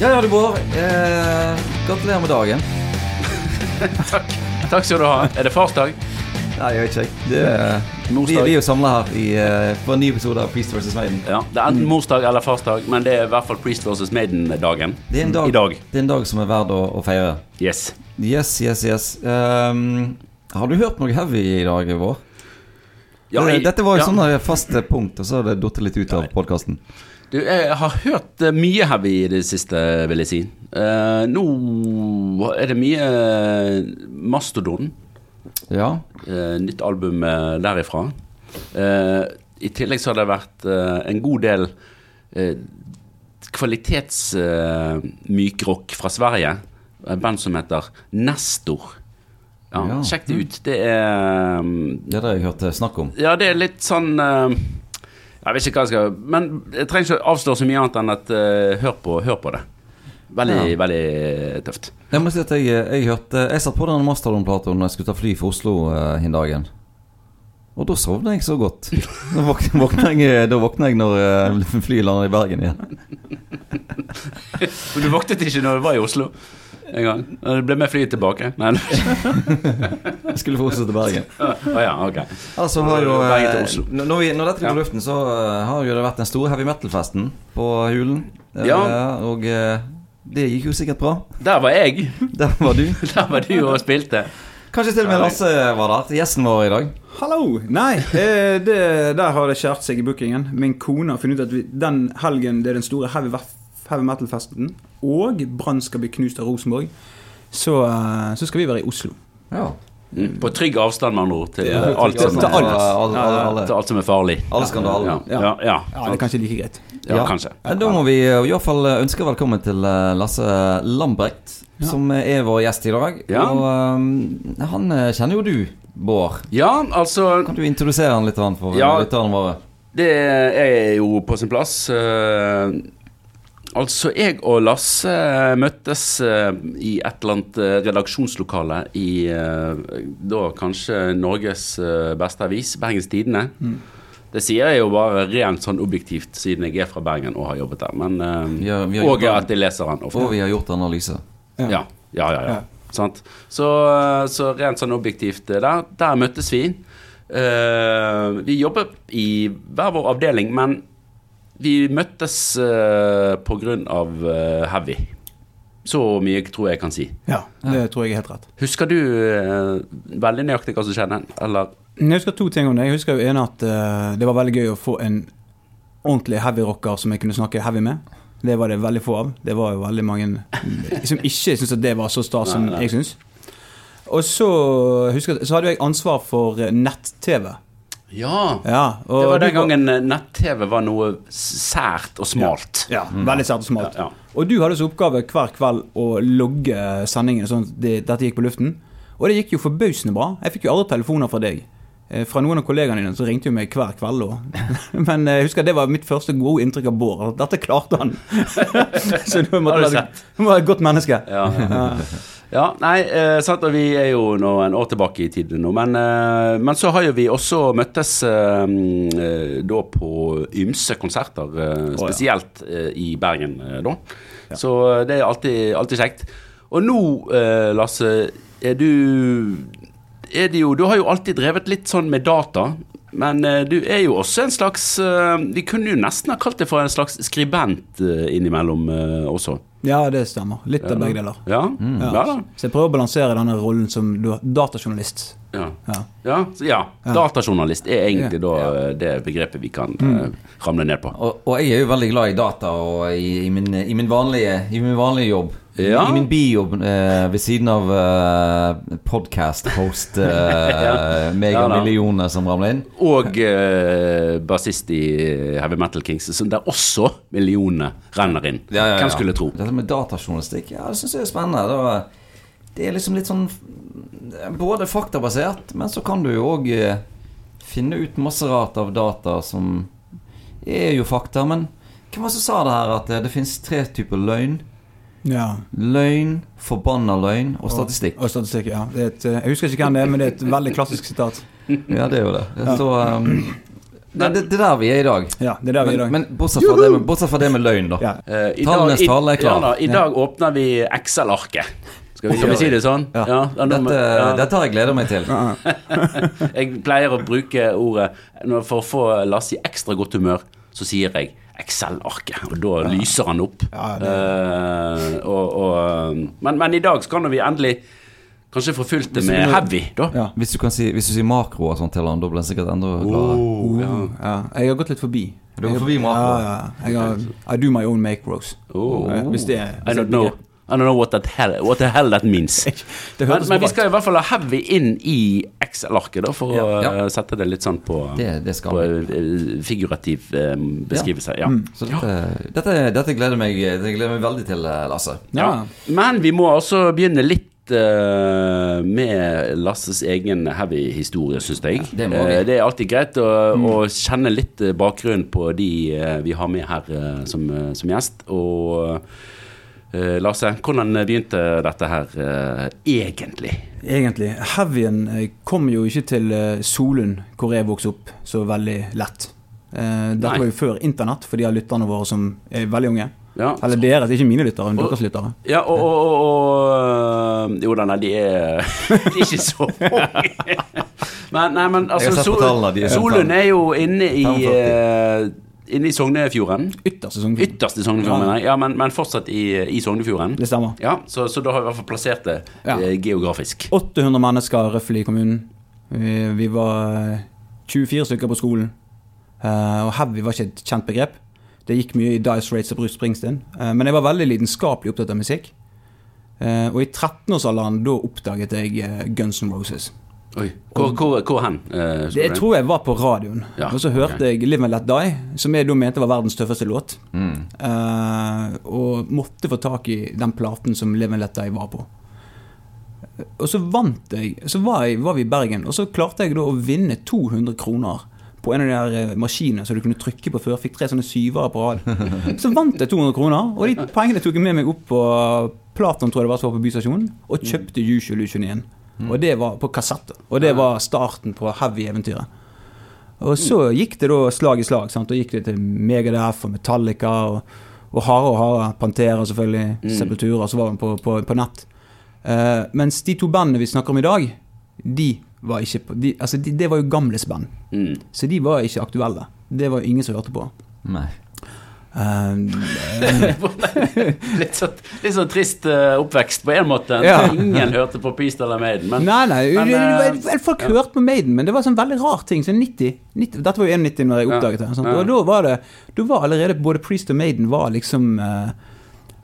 Ja, ja, du Bård. Eh, gratulerer med dagen. Takk. Takk skal du ha. Er det farsdag? Nei, jeg vet ikke. Det, vi, Morsdag. vi er jo samla her i, på en ny episode av Priest vs. Maiden. Ja, Det er enten morsdag eller farsdag, men det er i hvert fall Priest versus Maiden-dagen. Er dag, I dag. Det er en dag som er verd å, å feire. Yes. Yes, yes, yes. Ehm, har du hørt noe heavy i dag, Vår? Ja, jeg- Dette var jo ja. sånn fast punkt, og så har det datt litt ut av podkasten. Du, jeg har hørt eh, mye heavy i det siste, vil jeg si. Uh, nå er det mye eh, Mastodon. Ja. Uh, nytt album eh, derifra. Uh, I tillegg så har det vært eh, en god del kvalitetsmykrock fra Sverige. Et band som heter Nestor. Ja, Ja. Sjekk det ut. Det er um, Det har jeg hørte snakk om. Ja, det er litt sånn eh, Jeg vet ikke hva jeg skal Men jeg trenger ikke å avsløre så mye annet enn at eh, hør, på, hør på det. Veldig, Ja. veldig tøft. Jeg må si at jeg, jeg hørte Jeg satt på den Mastodon-plata når jeg skulle ta fly for Oslo uh, hin dagen. Og da sovna jeg så godt. Da våkna, jeg, da våkna jeg når uh, flyet landet i Bergen igjen. Men du våknet ikke når du var i Oslo en gang? Det ble med flyet tilbake? Nei. Jeg skulle fortsette til Bergen. Å ja, ok. Altså har jo eh, når, vi, når dette går Ja. i luften, så eh, har jo det vært den store heavy metal-festen på Hulen. Eh, Ja. Og det gikk jo sikkert bra. Der var jeg. Der var du. Der var du og spilte. Kanskje til og med Lasse var der. Gjesten vår i dag. Hallo! Nei, eh, det, der har det skjært seg i bookingen. Min kone har funnet ut at vi, den helgen det er den store heavy, heavy metal-festen, og Brann skal bli knust av Rosenborg, så, eh, så skal vi være i Oslo. Ja. Mm. På trygg avstand, med andre ord, til Ja, alt som, til alt. Alle, alle, alle. til alt som er farlig. Alle skandalene. Ja, ja, ja, Ja, det er kanskje like greit. ja, kanskje. Ja, Da må vi eh, i hvert fall ønske velkommen til eh, Lasse Lambrecht, som er vår gjest i dag. Ja. Og um, han eh, kjenner jo du, Bård. Ja, altså Kan du introdusere han litt for Ja. lytterne våre? Det er jo på sin plass. Eh, altså, jeg og Lasse møttes eh, i et eller annet eh, redaksjonslokale i eh, da kanskje Norges eh, beste avis, Bergens Tidende. Det sier jeg jo bare rent sånn objektivt, siden jeg er fra Bergen og har jobbet der. Men, ja, og gjort, at jeg leser den ofte. Og vi har gjort analyse. Ja, ja, ja. ja. Ja. Sant? Så, så rent sånn objektivt eh, der, der møttes vi. Uh, vi jobber i hver vår avdeling, men vi møttes uh, av eh, Heavy. Så mye tror jeg jeg kan si. Ja, det tror jeg er helt rett. Husker du uh, veldig nøyaktig hva som skjedde? Eller Jeg husker to ting om det. Jeg husker jo ene at uh, det var veldig gøy å få en ordentlig heavy-rocker som jeg kunne snakke heavy med. Det var det veldig få av. Det var jo veldig mange som ikke syntes at det var så stas som Nei, nei. jeg syns. Og så husker så hadde jeg ansvar for eh, nett-TV. Ja! Ja, Det var den gangen eh, nett-TV var noe sært og smalt. Ja, veldig sært og smalt. Ja, ja. Og du hadde som oppgave hver kveld å logge sendingene sånn at det, dette gikk på luften. Og det gikk jo forbausende bra. Jeg fikk jo aldri telefoner fra deg. Eh, Fra noen av kollegaene dine så ringte jo meg hver kveld. òg. Men eh, jeg husker det var mitt første gode inntrykk av Bård. at Dette klarte han. så du måtte være, et godt menneske. Ja, ja. ja nei, eh, sant, og vi er jo nå en år tilbake i tiden nå. Men, eh, men så har jo vi også møttes eh, eh, da på ymse konserter, eh, ja. spesielt eh, i Bergen eh, da. Så eh, det er alltid, alltid kjekt. Og nå, Lasse, er du er det jo, Du har jo alltid drevet litt sånn med data. Men eh, du er jo også en slags eh, Vi kunne jo nesten ha kalt det for en slags skribent eh, innimellom eh, også. Ja, det stemmer. Litt av begge deler. Ja, mm. ja. Så jeg prøver å balansere denne rollen som datajournalist. Ja. Ja. Ja. Datajournalist er egentlig da eh, det begrepet vi kan mm. ramle ned på. Og, og jeg er jo veldig glad i data og i, i, min, i, min, vanlige, i min vanlige jobb. I min bijobb eh, ved siden av eh, podcast-host eh, Ja. megamillioner som ramler inn. Og eh, bassist i Heavy Metal Kings, der også millionene renner inn. Hvem skulle tro? Dette med datajournalistikk, ja, det syns jeg er spennende. Da, det er liksom litt sånn Både faktabasert, men så kan du jo òg eh, finne ut masse rart av data som er jo fakta. Men hvem var det som sa det her, at eh, det finnes tre typer løgn? Ja. Løgn, forbanna løgn og statistikk. Og statistikk, ja. Det er et, eh, jeg husker ikke hvem det er, men det er et veldig klassisk sitat. Ja, det er jo det. Så um, det, det, det er der vi er i dag. Ja, det er der vi er i Men, dag. men bortsett, fra det med, bortsett fra det med løgn, da. Ja. Uh, Tallenes tale er klar. Ja, da, I dag åpner vi Excel-arket. Skal vi, skal vi si det sånn? Ja. da Dette, ja. dette har jeg gleda meg til. Jeg pleier å bruke ordet For å få Lasse i ekstra godt humør, så sier jeg Excel-arket. Og da lyser han opp. Ja, det- Eh, og, og, men, men i dag skal vi endelig kanskje få fylt det med heavy, da. Ja. Hvis du, kan si, hvis du sier makro og sånt til han, da blir han sikkert enda gladere. Oh, ja. Ja, jeg har gått litt forbi. Du går forbi makro? Ja, ja. Jeg har, I do my own macros. Oh. Hvis det er I don't know. I don't know what, that hell, what the hell that means. Det Men, men vi skal i hvert fall ha heavy inn i Excel-arket, da, for å Ja. eh, sette det litt sånn på, Det, det skal på eh, figurativ eh, beskrivelse. Ja. Så dette, dette, dette gleder meg, det gleder meg veldig til, Lasse. Ja. Men vi må også begynne litt med Lasses egen heavy historie, syns jeg. det det er alltid greit å, å kjenne litt bakgrunn på de vi har med her som, som gjest. Og eh, Lasse, hvordan begynte dette her uh, egentlig? Egentlig. Heavyen eh, kom jo ikke til Solund, hvor jeg vokste opp, så veldig lett. Uh, Dette Nei. var jo før internett, for de av lytterne våre som er veldig unge. Ja, Eller deres, ikke mine lyttere, men Og- deres lyttere. Ja, og, og, og, og Jo da, nei, de er, de er ikke så. Men, nei, men altså, Solund er jo inne i 45. Inne i Sognefjorden. Ytterste sesong. Ytterste Sognefjorden, jeg. Ja, men, men fortsatt i, i Sognefjorden. Det stemmer. Ja, så, så da har vi i hvert fall plassert det Ja. eh, geografisk. 800 mennesker røffelig i kommunen. Vi, vi var eh, 24 stykker på skolen. Uh, og heavy var ikke et kjent begrep. Det gikk mye i Dice Rates og Bruce Springsteen. Uh, men jeg var veldig lidenskapelig opptatt av musikk. Uh, og i 13-årsalderen da oppdaget jeg eh, Guns N' Roses. Oi. Hvor, hvor, hvor hen? Uh, Det jeg tror jeg var på radioen. Ja, og så hørte okay. jeg Live and Let Die, som jeg da mente var verdens tøffeste låt. Mm. Uh, og måtte få tak i den platen som Live and Let Die var på. Og så vant jeg. Så var, jeg, var vi i Bergen, og så klarte jeg da å vinne 200 kroner på en av de der eh, maskinene som du kunne trykke på før. Fikk tre sånne syvere på rad. Så vant jeg 200 kroner, og de pengene tok jeg med meg opp på Platon, tror jeg det var, som var på Bystasjonen, og kjøpte Usual igjen. Og det var på kassett. Og det var starten på heavy-eventyret. Og så gikk det da slag i slag. Sant? Og gikk det til Megadeth og Metallica og, og harde og harde. Pantera selvfølgelig. Mm. Sepultura. Så var den på, på, på nett. Uh, mens de to bandene vi snakker om i dag, de var ikke på de, Altså, de, det var jo gamles band. Mm. Så de var ikke aktuelle. Det var ingen som hørte på. Nei. Eh, litt, så, litt sånn trist eh, oppvekst på en måte. Ja. Ingen hørte på Peace eller Maiden. Men nei, nei, men, det- eh, det- folk hørte på Maiden, men det var sånn veldig rar ting. Så 90, 90 Dette var jo 91 når jeg oppdaget det. Ja. Og da var det Da var allerede både Priest og Maiden var liksom uh,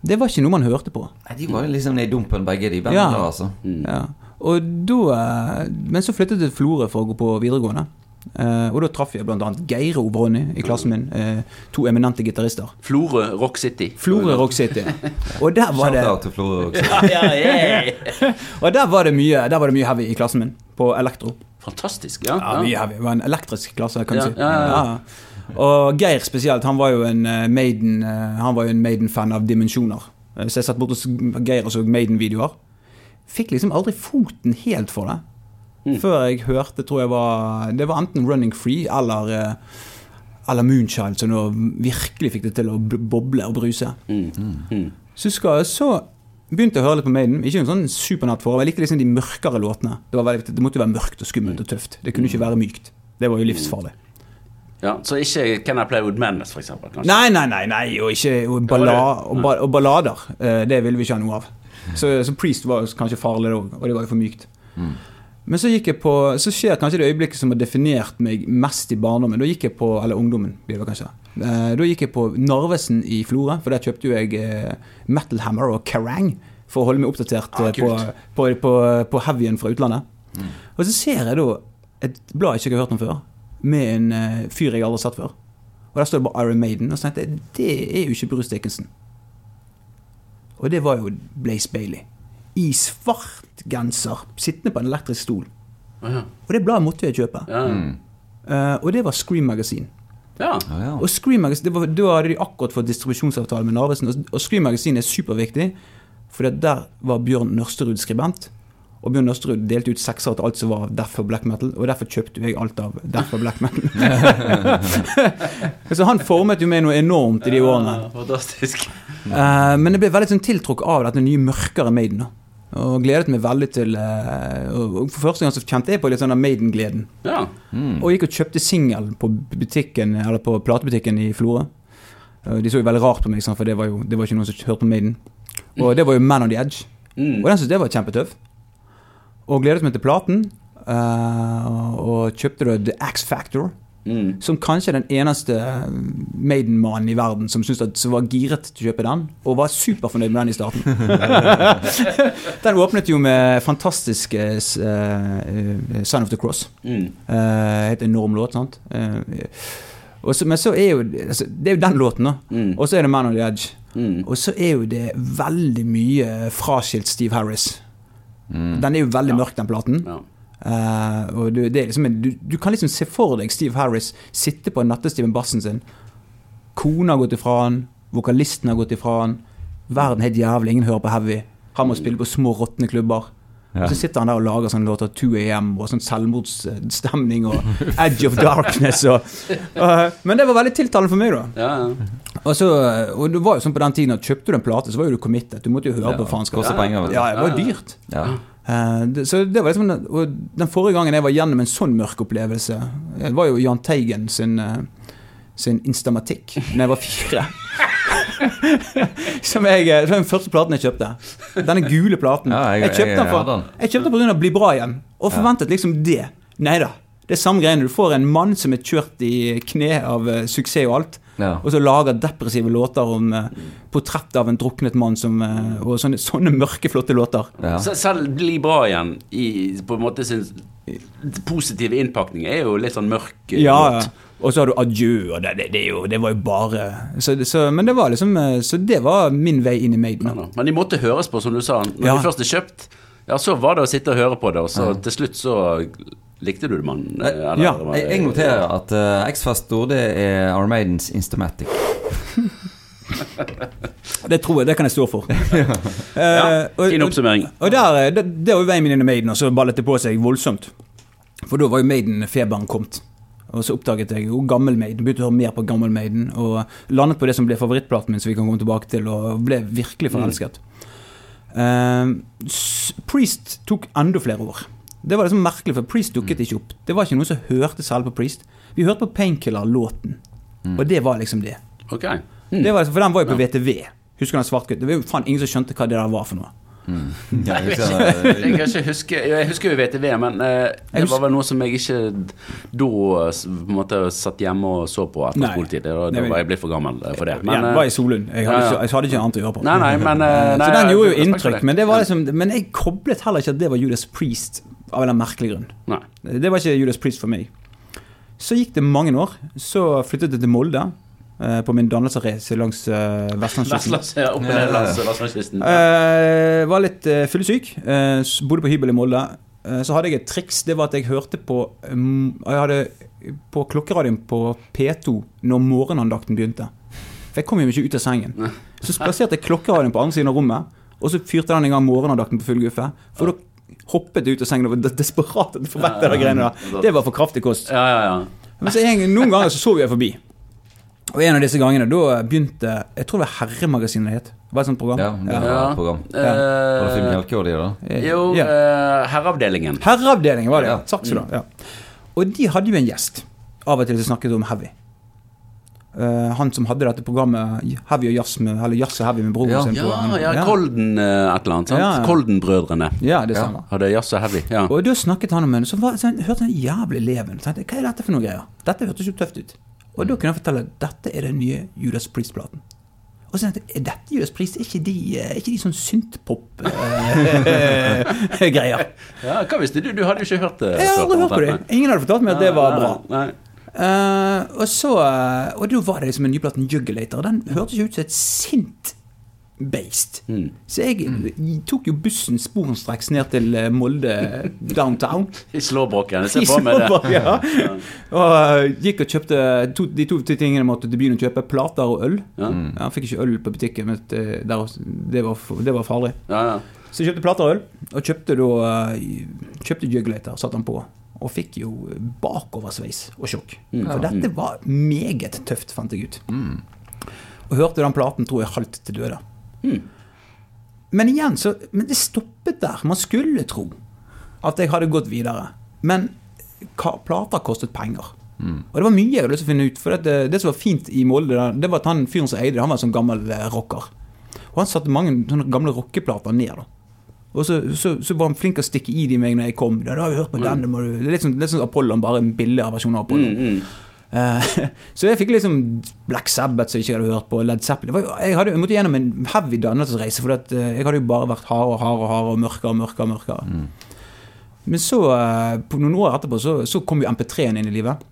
Det var ikke noe man hørte på. Nei, De var jo liksom nede i dumpen, begge de bandene Ja. altså. mm. Ja. Og da Men så flyttet jeg til Florø for å gå på videregående. Eh, og da traff jeg bl.a. Geire Ronny i klassen min. eh, to eminente gitarister. Florø Rock City. Florø Rock City. Og der var det til Florø også. Ja, ja, yeah. Og der var det mye Der var det mye heavy i klassen min, på elektro. Fantastisk. Ja, Ja, mye heavy. Det var en elektrisk klasse, kan du Ja, si. ja, ja, ja. Og Geir spesielt, han var jo en eh, Maiden Han var jo en Maiden-fan av dimensjoner. Så jeg satt borte hos Geir og så Maiden-videoer. Fikk liksom aldri foten helt for det. Mm. Før jeg hørte, tror jeg var Det var enten Running Free eller eh, eller Moonchild, som nå virkelig fikk det til å boble og bruse. Mm. Mm. Så, jeg, så begynte jeg å høre litt på Maiden. Ikke en sånn supernatt forhold. Jeg likte liksom de mørkere låtene. Det, var veldig, det måtte jo være mørkt og skummelt og tøft. Det kunne ikke være mykt. Det var jo livsfarlig. Ja, så ikke Can I Play With Madness, for eksempel? Kanskje? Nei, nei, nei, nei og ikke og, balla, og, ba, og ballader. eh, Det ville vi ikke ha noe av. Så, så Priest var jo kanskje farlig det òg, og det var jo for mykt. Men så gikk jeg på Så skjer kanskje det øyeblikket som har definert meg mest i barndommen. Da gikk jeg på Eller ungdommen, blir det kanskje. Eh, Da gikk jeg på Narvesen i Florø, for der kjøpte jo jeg eh, Metal Hammer og Kerrang! For å holde meg oppdatert Ah, eh, på, på, på, på heavyen fra utlandet. Og så ser jeg da et blad jeg ikke har hørt om før, med en fyr jeg aldri har sett før. Og der står det bare Iron Maiden. Og så tenkte jeg det er jo ikke Bruce Dickinson. Og det var jo Blaze Bailey. I svart genser, sittende på en elektrisk stol. Ja. Og det bladet måtte jeg kjøpe. Ja. Mm. Eh, og det var Scream Magazine. Ja. Og Scream Magazine, det var, Da hadde de akkurat fått distribusjonsavtale med Narvesen. og- Og Scream Magazine er superviktig, for der var Bjørn Nørsterud skribent. Og Bjørn Nørsterud delte ut sekser til alt som var derfor black metal, og derfor kjøpte jeg alt av derfor black metal. Så han formet jo meg noe enormt i de årene. Ja, Fantastisk. Uh, men jeg ble veldig sånn tiltrukket av dette nye mørkere Maiden. da. Og gledet meg veldig til eh, og For første gang så kjente jeg på litt sånn av Maiden-gleden. Ja. Mm. Og gikk og kjøpte singel på butikken Eller på platebutikken i Florø. De så jo veldig rart på meg, for det var jo det var ikke noen som hørte på Maiden. Og det var jo Man on the Edge. Mm. Og den syntes jeg var kjempetøff. Og gledet meg til platen. eh, og kjøpte da The X Factor. Mm. Som kanskje er den eneste Maiden-mannen i verden som, syntes at, som var giret til å kjøpe den, og var superfornøyd med den i starten. den åpnet jo med fantastiske uh, eh, Sign of the Cross. Mm. Uh, helt enorm låt, sant. Uh, og så, men så er jo altså, Det er jo den låten, da. Mm. Og så er det Man on the Edge. Mm. Og så er jo det veldig mye fraskilt Steve Harris. Mm. Den er jo veldig Ja. mørk, den platen. Ja. Eh, og du, det er liksom du, du kan liksom se for deg Steve Harris sitte på nattestiven bassen sin. Kona har gått ifra han, vokalisten har gått ifra han. Verden er helt jævlig, ingen hører på heavy. Han må spille på små, råtne klubber. Ja. Og så sitter han der og lager sånne låter 2 AM og sånn selvmordsstemning og Edge of Darkness og eh, Men det var veldig tiltalende for meg, da. Ja, ja. Og, så, og det var jo sånn på den tiden at kjøpte du en plate, så var jo du committed. Du måtte jo høre Ja, på faenskap. vet. Ja, det var jo dyrt. Ja. Eh, så det var liksom den- den forrige gangen jeg var gjennom en sånn mørk opplevelse, det var jo Jahn Teigen sin, eh, sin Instamatikk da jeg var fire. som jeg, eh, det var den første platen jeg kjøpte. Denne gule platen. Ja, jeg- kjøpte den for, jeg kjøpte den av Bli bra igjen, og forventet liksom det. Nei da. Det er samme greiene. Du får en mann som er kjørt i kne av eh, suksess og alt, Ja. og så lager depressive låter om uh, portrett av en druknet mann som, eh, og sånne, sånne mørke, flotte låter. Ja. Selv Bli bra igjen i på en måte sin positive innpakning er jo litt sånn mørk. eh, Ja, låt. ja. Og så har du adjø, og det, det, det, er jo, det var jo bare så, så, Men det var liksom Så det var min vei inn i Maiden. Ja. Men de måtte høres på, som du sa. Når Ja. de først er kjøpt, ja, så var det å sitte og høre på det, og så til slutt så likte du det, mann. eh, Ja, Jeg, jeg noterer at uh, X-fest det er Our Maidens Instamatic. Det tror jeg, det kan jeg stå for. Ja, Uh, og- fin oppsummering. Og der, eh, det, det var jo veien min inn i Maiden, og så ballet det på seg voldsomt. For da var jo Maiden-feberen kommet. Og så oppdaget jeg jo gammel Maiden, begynte å høre mer på gammel Maiden, og landet på det som ble favorittplaten min, som vi kan komme tilbake til, og ble virkelig forelsket. Mm. Uh, Priest tok enda flere år. Det var liksom merkelig, for Priest dukket ikke opp. Det var ikke noen som hørte selv på Priest. Vi hørte på Painkiller-låten, og det var liksom det. Ok. det var, for den var jo på VTV. Husker du den svart-hvitt? Det var jo faen ingen som skjønte hva det der var for noe. Mm. jeg Jeg, husker, jeg, kan ikke huske, jeg husker jo VTV, men eh, det var vel noe som jeg ikke da på en måte satt hjemme og så på etter skoletid. Da, da var jeg blitt for gammel eh, for det. Men, ja, eh, det var i Solund. Jeg hadde. Ikke, jeg hadde ikke annet å gjøre på. Nei, nei, men eh, nei, så den gjorde jo inntrykk, men, det var liksom, men jeg koblet heller ikke at det var Judas Priest av en eller merkelig grunn. Nei. Det var ikke Judas Priest for meg. Så gikk det mange år. Så flyttet jeg til Molde eh, på min dannelsesreise langs uh, vestlandskysten. Vestlands, ja. Eh, var litt uh, fyllesyk. eh, bodde på hybel i Molde. Eh, så hadde jeg et triks. Det var at jeg hørte på um, Jeg hadde på klokkeradioen på P2 når morgenandakten begynte. For jeg kom jo ikke ut av sengen. Så plasserte jeg klokkeradioen på andre siden av rommet, og så fyrte den i gang morgenandakten på full guffe. For da hoppet ut av sengen og var desperat etter å få vekk de greiene der. Det var for kraftig kost. Ja, ja, ja. Men så en, noen ganger så sov jeg forbi. Og en av disse gangene, da begynte Jeg tror det var Herremagasinet det het. Det var et sånt program. ja, det var Ja. et program. Eh, Var det Finn de, da? Eh, jo, ja. eh, Herreavdelingen. Herreavdelingen var det, ja. Ja. Takk skal du ha. Og de hadde jo en gjest av og til som snakket om heavy. Eh, han som hadde dette programmet Heavy og Jazz med, eller Jazz og Heavy med broren Ja. sin. på- Ja, ja, Kolden eh, et eller annet. sant? Ja, ja. Kolden-brødrene Ja, det Ja. stemmer. hadde jazz og heavy. Ja. Og da snakket han om en Så, var, så hørte han jævlig leven. Så tenkte Hva er dette for noe greier? Dette hørtes jo tøft ut. Og da kunne han fortelle at dette er den nye Judas Priest-platen. Og så tenkte jeg, er dette Judas Priest? Er ikke de, er ikke de sånn syntpop-greier? ja, Hva visste du? Du hadde jo ikke hørt det. jeg har aldri hørt på det. Ingen hadde fortalt meg at det var bra. Nei, nei. Eh, og så eh, Og da var det liksom en ny plate, Jugulator. Den hørtes ut som et sint beist. Mm. Så jeg tok jo bussen sporenstreks ned til eh, Molde downtown. I slåbroken. Jeg ser på meg det. Ja. Og gikk og kjøpte to, de to tingene jeg måtte til byen å kjøpe. Plater og øl. Ja. Ja, jeg fikk ikke øl på butikken, men det, var, det var farlig. Ja, ja. Så jeg kjøpte plater og øl, og kjøpte da Kjøpte Jugulator, satte den på. Og fikk jo bakoversveis og sjokk. For dette var meget tøft, fant jeg ut. Og hørte den platen, tror jeg, halvt til døde. Men igjen, så Men det stoppet der. Man skulle tro at jeg hadde gått videre. Men plater kostet penger. Og det var mye jeg hadde lyst til å finne ut. For det, det som var fint i Molde, det var at han fyren som eide det, han var en sånn gammel eh, rocker. Og han satte mange sånne gamle rockeplater ned. da og så, så, så var han flink til å stikke i de meg når jeg kom. Da, da har vi hørt på den, det, det er litt sånn, litt sånn Apollon, bare en billigere versjon av Apollon. Mm, mm. Eh, så jeg fikk liksom Black Sabbath som jeg ikke hadde hørt på, Led Zeppelin. Jeg, hadde, jeg måtte gjennom en heavy dannelsesreise, for eh, jeg hadde jo bare vært hardere og hardere og hardere mørkere og mørkere. mørkere. mørkere. Men så, eh, på noen år etterpå, så, så kom jo MP3-en inn i livet.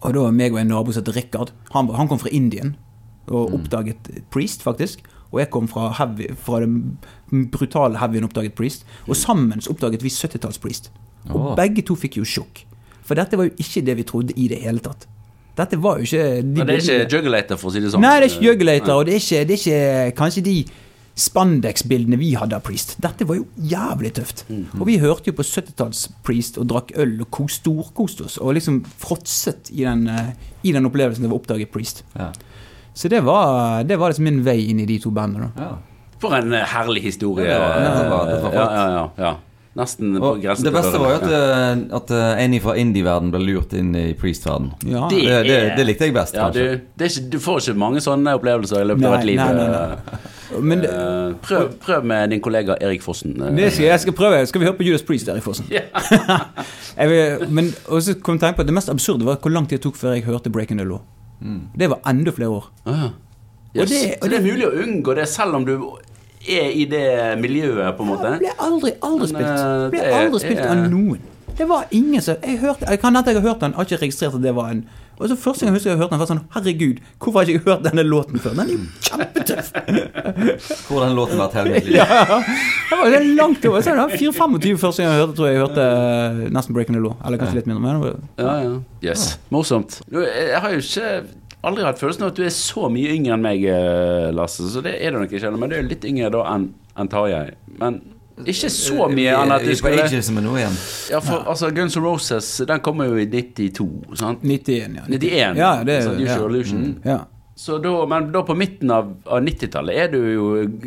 Og da var meg og en nabo som het Rikard. Han, han kom fra Indien og oppdaget Priest, faktisk. Og jeg kom fra, heavy, fra den brutale heavyen oppdaget Priest. Og sammen oppdaget vi 70-talls Priest. Og Åh. begge to fikk jo sjokk. For dette var jo ikke det vi trodde i det hele tatt. Dette var jo ikke de Men det er ikke Juggulator, for å si det sånn. Nei, det er ikke Jugulator, og det er ikke, det er ikke kanskje de spandex-bildene vi hadde av Priest. Dette var jo jævlig tøft. Og vi hørte jo på 70-talls Priest og drakk øl og kos, storkoste oss. Og liksom fråtset i den, eh, i den opplevelsen det var å oppdage Priest. Ja. Så det var, det var liksom min vei inn i de to bandene. da. Ja. For en eh, herlig historie. Ja, det var- det var- ja, ja, ja, ja. Nesten på grensen det beste var jo at, eh, at eh, en fra indie-verden ble lurt inn i Priest-verden. Ja. Det- Det, det, det likte jeg best, ja, kanskje. du, det er ikke, du får ikke mange sånne opplevelser i løpet av et liv. nei, nei, eh, nei. Men det, eh, prøv, prøv med din kollega Erik Fossen. eh. det skal, jeg skal prøve. Skal vi høre på Judas Priest Erik i Fossen? jeg vil, men også kom jeg på at Det mest absurde var hvor lang tid det tok før jeg hørte Breaking the Law. Det var enda flere år. Ah, Og yes. det- og det er mulig å unngå det selv om du er i det miljøet, på en måte? Det ble aldri, aldri Men, spilt. eh, ble det aldri spilt av noen. Det var ingen som Jeg hørte, jeg kan hende jeg har hørt den, har ikke registrert at det var en Og så Første gang jeg husker jeg hørte den, var sånn Herregud, hvorfor har jeg ikke hørt denne låten før? Den er jo kjempetøff! Hvor den låten vært hele mitt liv? ja, det var langt over. Så det var 4-25 første gang jeg hørte, tror jeg jeg hørte eh, nesten Breaking the Law. Eller kanskje litt mindre. Men Ja, ja. Yes. Morsomt. Jeg har jo ikke aldri hatt følelsen av at du er så mye yngre enn meg, eh, Lasse. Så det er du nok ikke. Men du er litt yngre da enn en Tarjei. Men ikke så mye enn at du er skulle. Ja, for altså, Guns N' Roses den kommer jo i 92, sant? 91, ja. 91. Ja, det, sant? Use ja. Illusion. ja. Så da, men da på midten av, av 90-tallet er du jo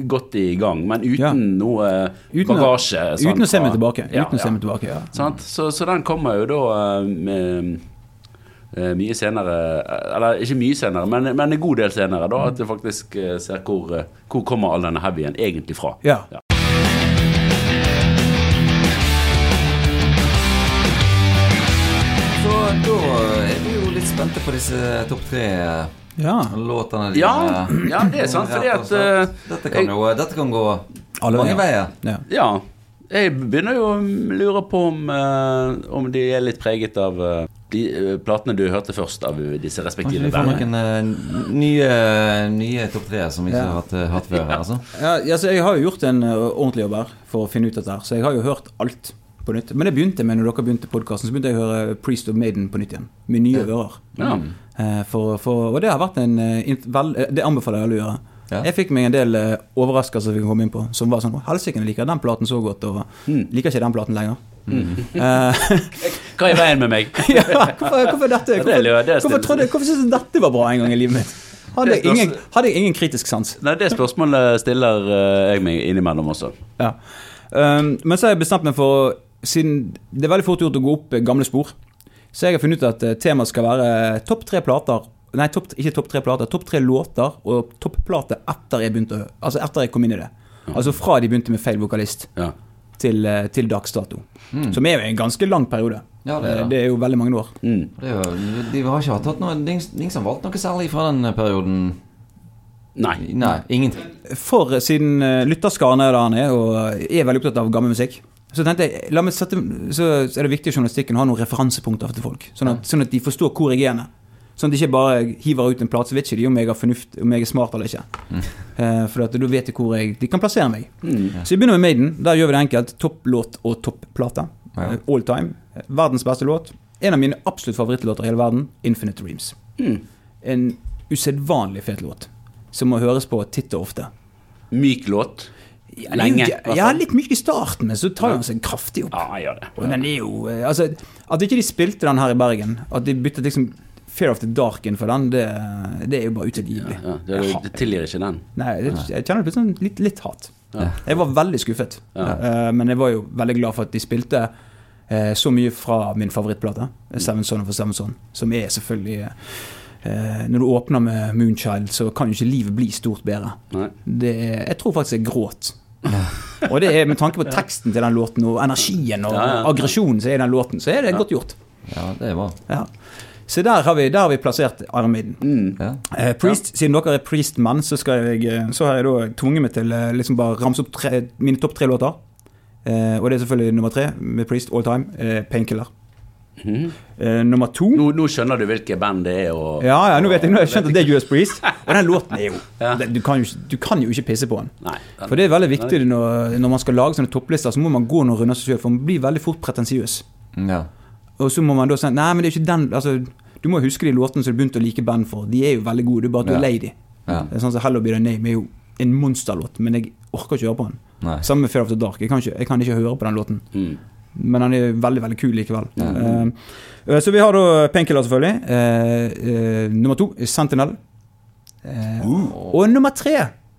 godt i gang, men uten Ja. noe Uten, å- bagasje. sant, uten å se meg tilbake. Ja, Uten å se meg tilbake, ja. Sant? Så, så den kommer jo da eh, med, mye senere Eller ikke mye senere, men, men en god del senere. da At du faktisk eh, ser hvor, eh, hvor kommer all denne heavyen egentlig fra. Ja. Så da er vi jo litt spente på disse topp tre ja. låtene Ja, dine. ja, det er sant, fordi at, eh, dette, kan jo, dette kan gå Alle mange veier. ja. Ja. Jeg begynner jo å lure på om, eh, om de er litt preget av eh, de eh, platene du hørte først av disse Kanskje respektive vi får bandene. noen uh, nye, nye topp tre som vi ikke Ja. har hatt, hatt før. Altså. Ja, altså, jeg har jo gjort en ordentlig jobb her for å finne ut dette her, så jeg har jo hørt alt på nytt. Men det begynte med når dere begynte podkasten, så begynte jeg å høre Priest of Maiden på nytt igjen. Med nye ører. Ja. Eh, For, for, og det har vært en eh, vel, eh, Det anbefaler jeg alle å gjøre. Ja. Jeg fikk meg en del eh, overraskelser vi kan komme inn på, som var sånn «Å, Helsike, jeg liker den platen så godt, og liker ikke den platen lenger. Eh, Hva er veien med meg? ja, hvorfor, hvorfor dette? Det er Hvorfor, jo- det er hvorfor, stille. trodde, jeg- hvorfor syntes jeg dette var bra en gang i livet mitt? Hadde Det jeg ingen, hadde jeg ingen kritisk sans. Nei, Det spørsmålet stiller eh, jeg meg innimellom også. Ja. Um, men så har jeg bestemt meg for Siden det er veldig fort gjort å gå opp eh, gamle spor, så jeg har funnet ut at eh, temaet skal være topp tre plater Nei, topp, ikke topp tre plater, topp tre låter og topplate etter jeg begynte Altså etter jeg kom inn i det. Altså fra de begynte med feil vokalist Ja. til, eh, til dags dato. Som er jo en ganske lang periode. Ja, det er det. Eh, det er jo veldig mange år. Mm. Det er jo, de har ikke hatt noe ingen som valgt noe særlig fra den perioden. Nei. Nei, ingenting. For eh, siden lytterskaren er der han er, og er veldig opptatt av gammel musikk, så tenkte jeg, la meg sette, så er det viktig i journalistikken å ha noen referansepunkter til folk. Sånn at, sånn at de forstår hvor jeg er. Sånn at de ikke bare hiver ut en plate, så vet ikke de om jeg har fornuft, om jeg er smart eller ikke. Eh, for da vet de hvor jeg, de kan plassere meg. Mm. Så vi begynner med Maiden. Der gjør vi det enkelt. Topplåt og topplate. Ja. Eh, All time. Verdens beste låt. En av mine absolutt favorittlåter i hele verden, 'Infinite Dreams'. Mm. En usedvanlig fet låt. Som må høres på titt og ofte. Myk låt. Ja, Lenge, fall. Ja, litt myk i starten, men så tar han seg kraftig opp. Ja, jeg gjør det. Og den er jo eh, Altså, at ikke de spilte den her i Bergen, at de byttet liksom Fear of the Dark innenfor for den, det, det er jo bare utilgivelig. Ja, det, det tilgir ikke den. Nei, det, jeg kjenner litt, sånn, litt, litt hat. Ja. Jeg var veldig skuffet, Ja. Eh, men jeg var jo veldig glad for at de spilte eh, så mye fra min favorittplate, Seven Son of a Seven Son, som er selvfølgelig eh, Når du åpner med Moonchild, så kan jo ikke livet bli stort bedre. Det er, jeg tror faktisk jeg gråt. og det er med tanke på teksten til den låten og energien og Ja, ja. aggresjonen som er i den låten, så er det godt gjort. Ja, det er bra. Ja. Så der har vi, der har vi plassert armiden Mm. ja. Eh, priest, Siden dere er Priest-mann, så, skal jeg, eh, så har jeg da tvunget meg til eh, liksom bare ramse opp tre, mine topp tre låter. Eh, og det er selvfølgelig nummer tre med Priest all time, eh, Painkiller. Mm. Eh, nummer to Nå, nå skjønner du hvilke band det er, og Ja, ja, nå vet jeg, nå har jeg skjønt at det er US Priest. Og den låten er jo Ja. det, du, kan jo du kan jo ikke pisse på den. Nei. den- For det er veldig viktig når, når man skal lage sånne topplister, så må man gå noen runder seg sjøl, for man blir veldig fort pretensiøs. ja. Og så må man da si Nei, men det er ikke den altså, Du må huske de låtene som du begynte å like band for. De er jo veldig gode, det er bare at du Ja. er lei de. Ja. Sånn som Hello Be The Name er jo en monsterlåt, men jeg orker ikke høre på den. Nei. Samme med Fear the Dark. Jeg kan ikke, jeg kan ikke høre på den låten. Mm. Men den er veldig veldig kul likevel. Eh, eh, så vi har da Painkiller, selvfølgelig. Uh, uh, nummer to Sentinel. Uh, Og nummer tre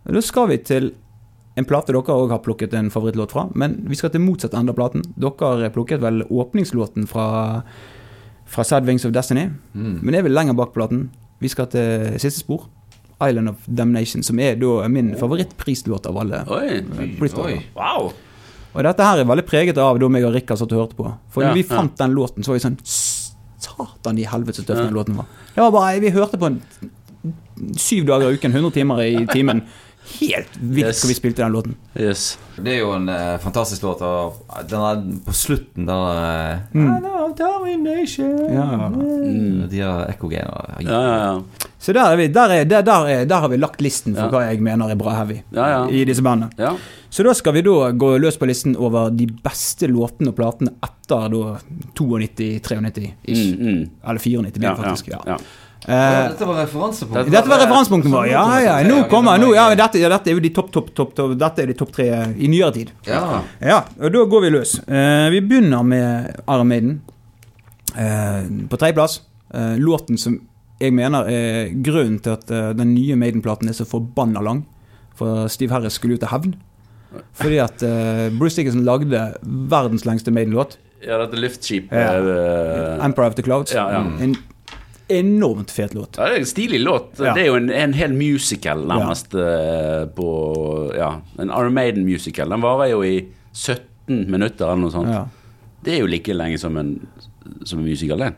Da skal vi til en plate dere òg har plukket en favorittlåt fra. Men vi skal til motsatt ende av platen. Dere har plukket vel åpningslåten fra, fra Sad Wings of Destiny. Mm. Men jeg vil lenger bak platen. Vi skal til siste spor. Island of Damnation, som er da min favorittprislåt av alle. Oi. Oi. Wow. Og dette her er veldig preget av da meg og Rikard satt og hørte på. For Ja, når vi ja. fant den låten, så var vi sånn Satan i helvete så tøff den låten var. Det var bare, Vi hørte på den syv dager i uken, 100 timer i timen. Helt vilt Yes. hva vi spilte den låten. Yes. Det er jo en eh, fantastisk låt. Og den er på slutten, den der eh, Mm. Ja. Mm. De har ekkogener. Ja, ja, ja. Så der, er vi, der, er, der, der, er, der har vi lagt listen for Ja. hva jeg mener er bra heavy Ja, ja. i disse bandene. ja. Så da skal vi da gå løs på listen over de beste låtene og platene etter 92-93 ish. Mm, mm. Eller 94 blir det faktisk. Ja. Eh, dette var referansepunktet Dette var referansepunktet vårt. Ja, ja. Nå kommer nå, ja, dette, ja, dette er jo de topp, topp, topp, topp Dette er de topp tre i nyere tid. Ja. Ja, og da går vi løs. Uh, vi begynner med Iron Maiden. Uh, på tredjeplass. Uh, låten som jeg mener er grunnen til at den nye Maiden-platen er så forbanna lang. For Steve Harris skulle ut til hevn. Fordi at Bruce Dickinson lagde verdens lengste Maiden-låt. ja, dette luftskip Ja. eh, 'Empire of the Clouds'. Ja, ja. En enormt fet låt. Ja, det er en stilig låt. Ja. Det er jo en, en hel musical, nærmest, ja. på Ja, en Iron Maiden-musical. Den varer jo i 17 minutter eller noe sånt. Ja. Det er jo like lenge som en, som en musical, det.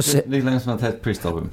Like lenge som et helt Priest-album.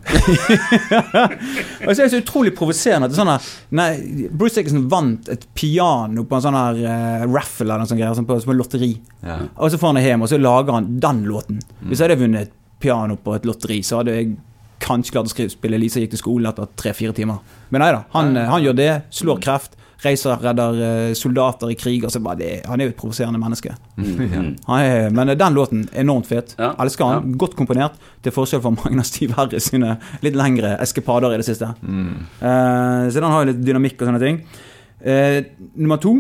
Og så er det så utrolig provoserende at det sånn her nei, Bruce Dickinson vant et piano på en sånn her uh, raffle eller noe sånt greier, sånn på, som et lotteri. Ja. Og så får han det hjem, og så lager han den låten. Hvis jeg hadde vunnet et piano på et lotteri, så hadde jeg kanskje klart å spille Elisa gikk til skolen etter tre-fire timer. Men nei da, han, eh, han gjør det, slår kreft, reiser, redder eh, soldater i krig. Altså bare det, han er jo et provoserende menneske. Mm. Han er, men den låten enormt fet. Ja, Elsker han. Godt komponert. Til forskjell fra mange av Steve Harris sine litt lengre eskepader i det siste. Mm. Uh, så den har jo litt dynamikk og sånne ting. Uh, nummer to,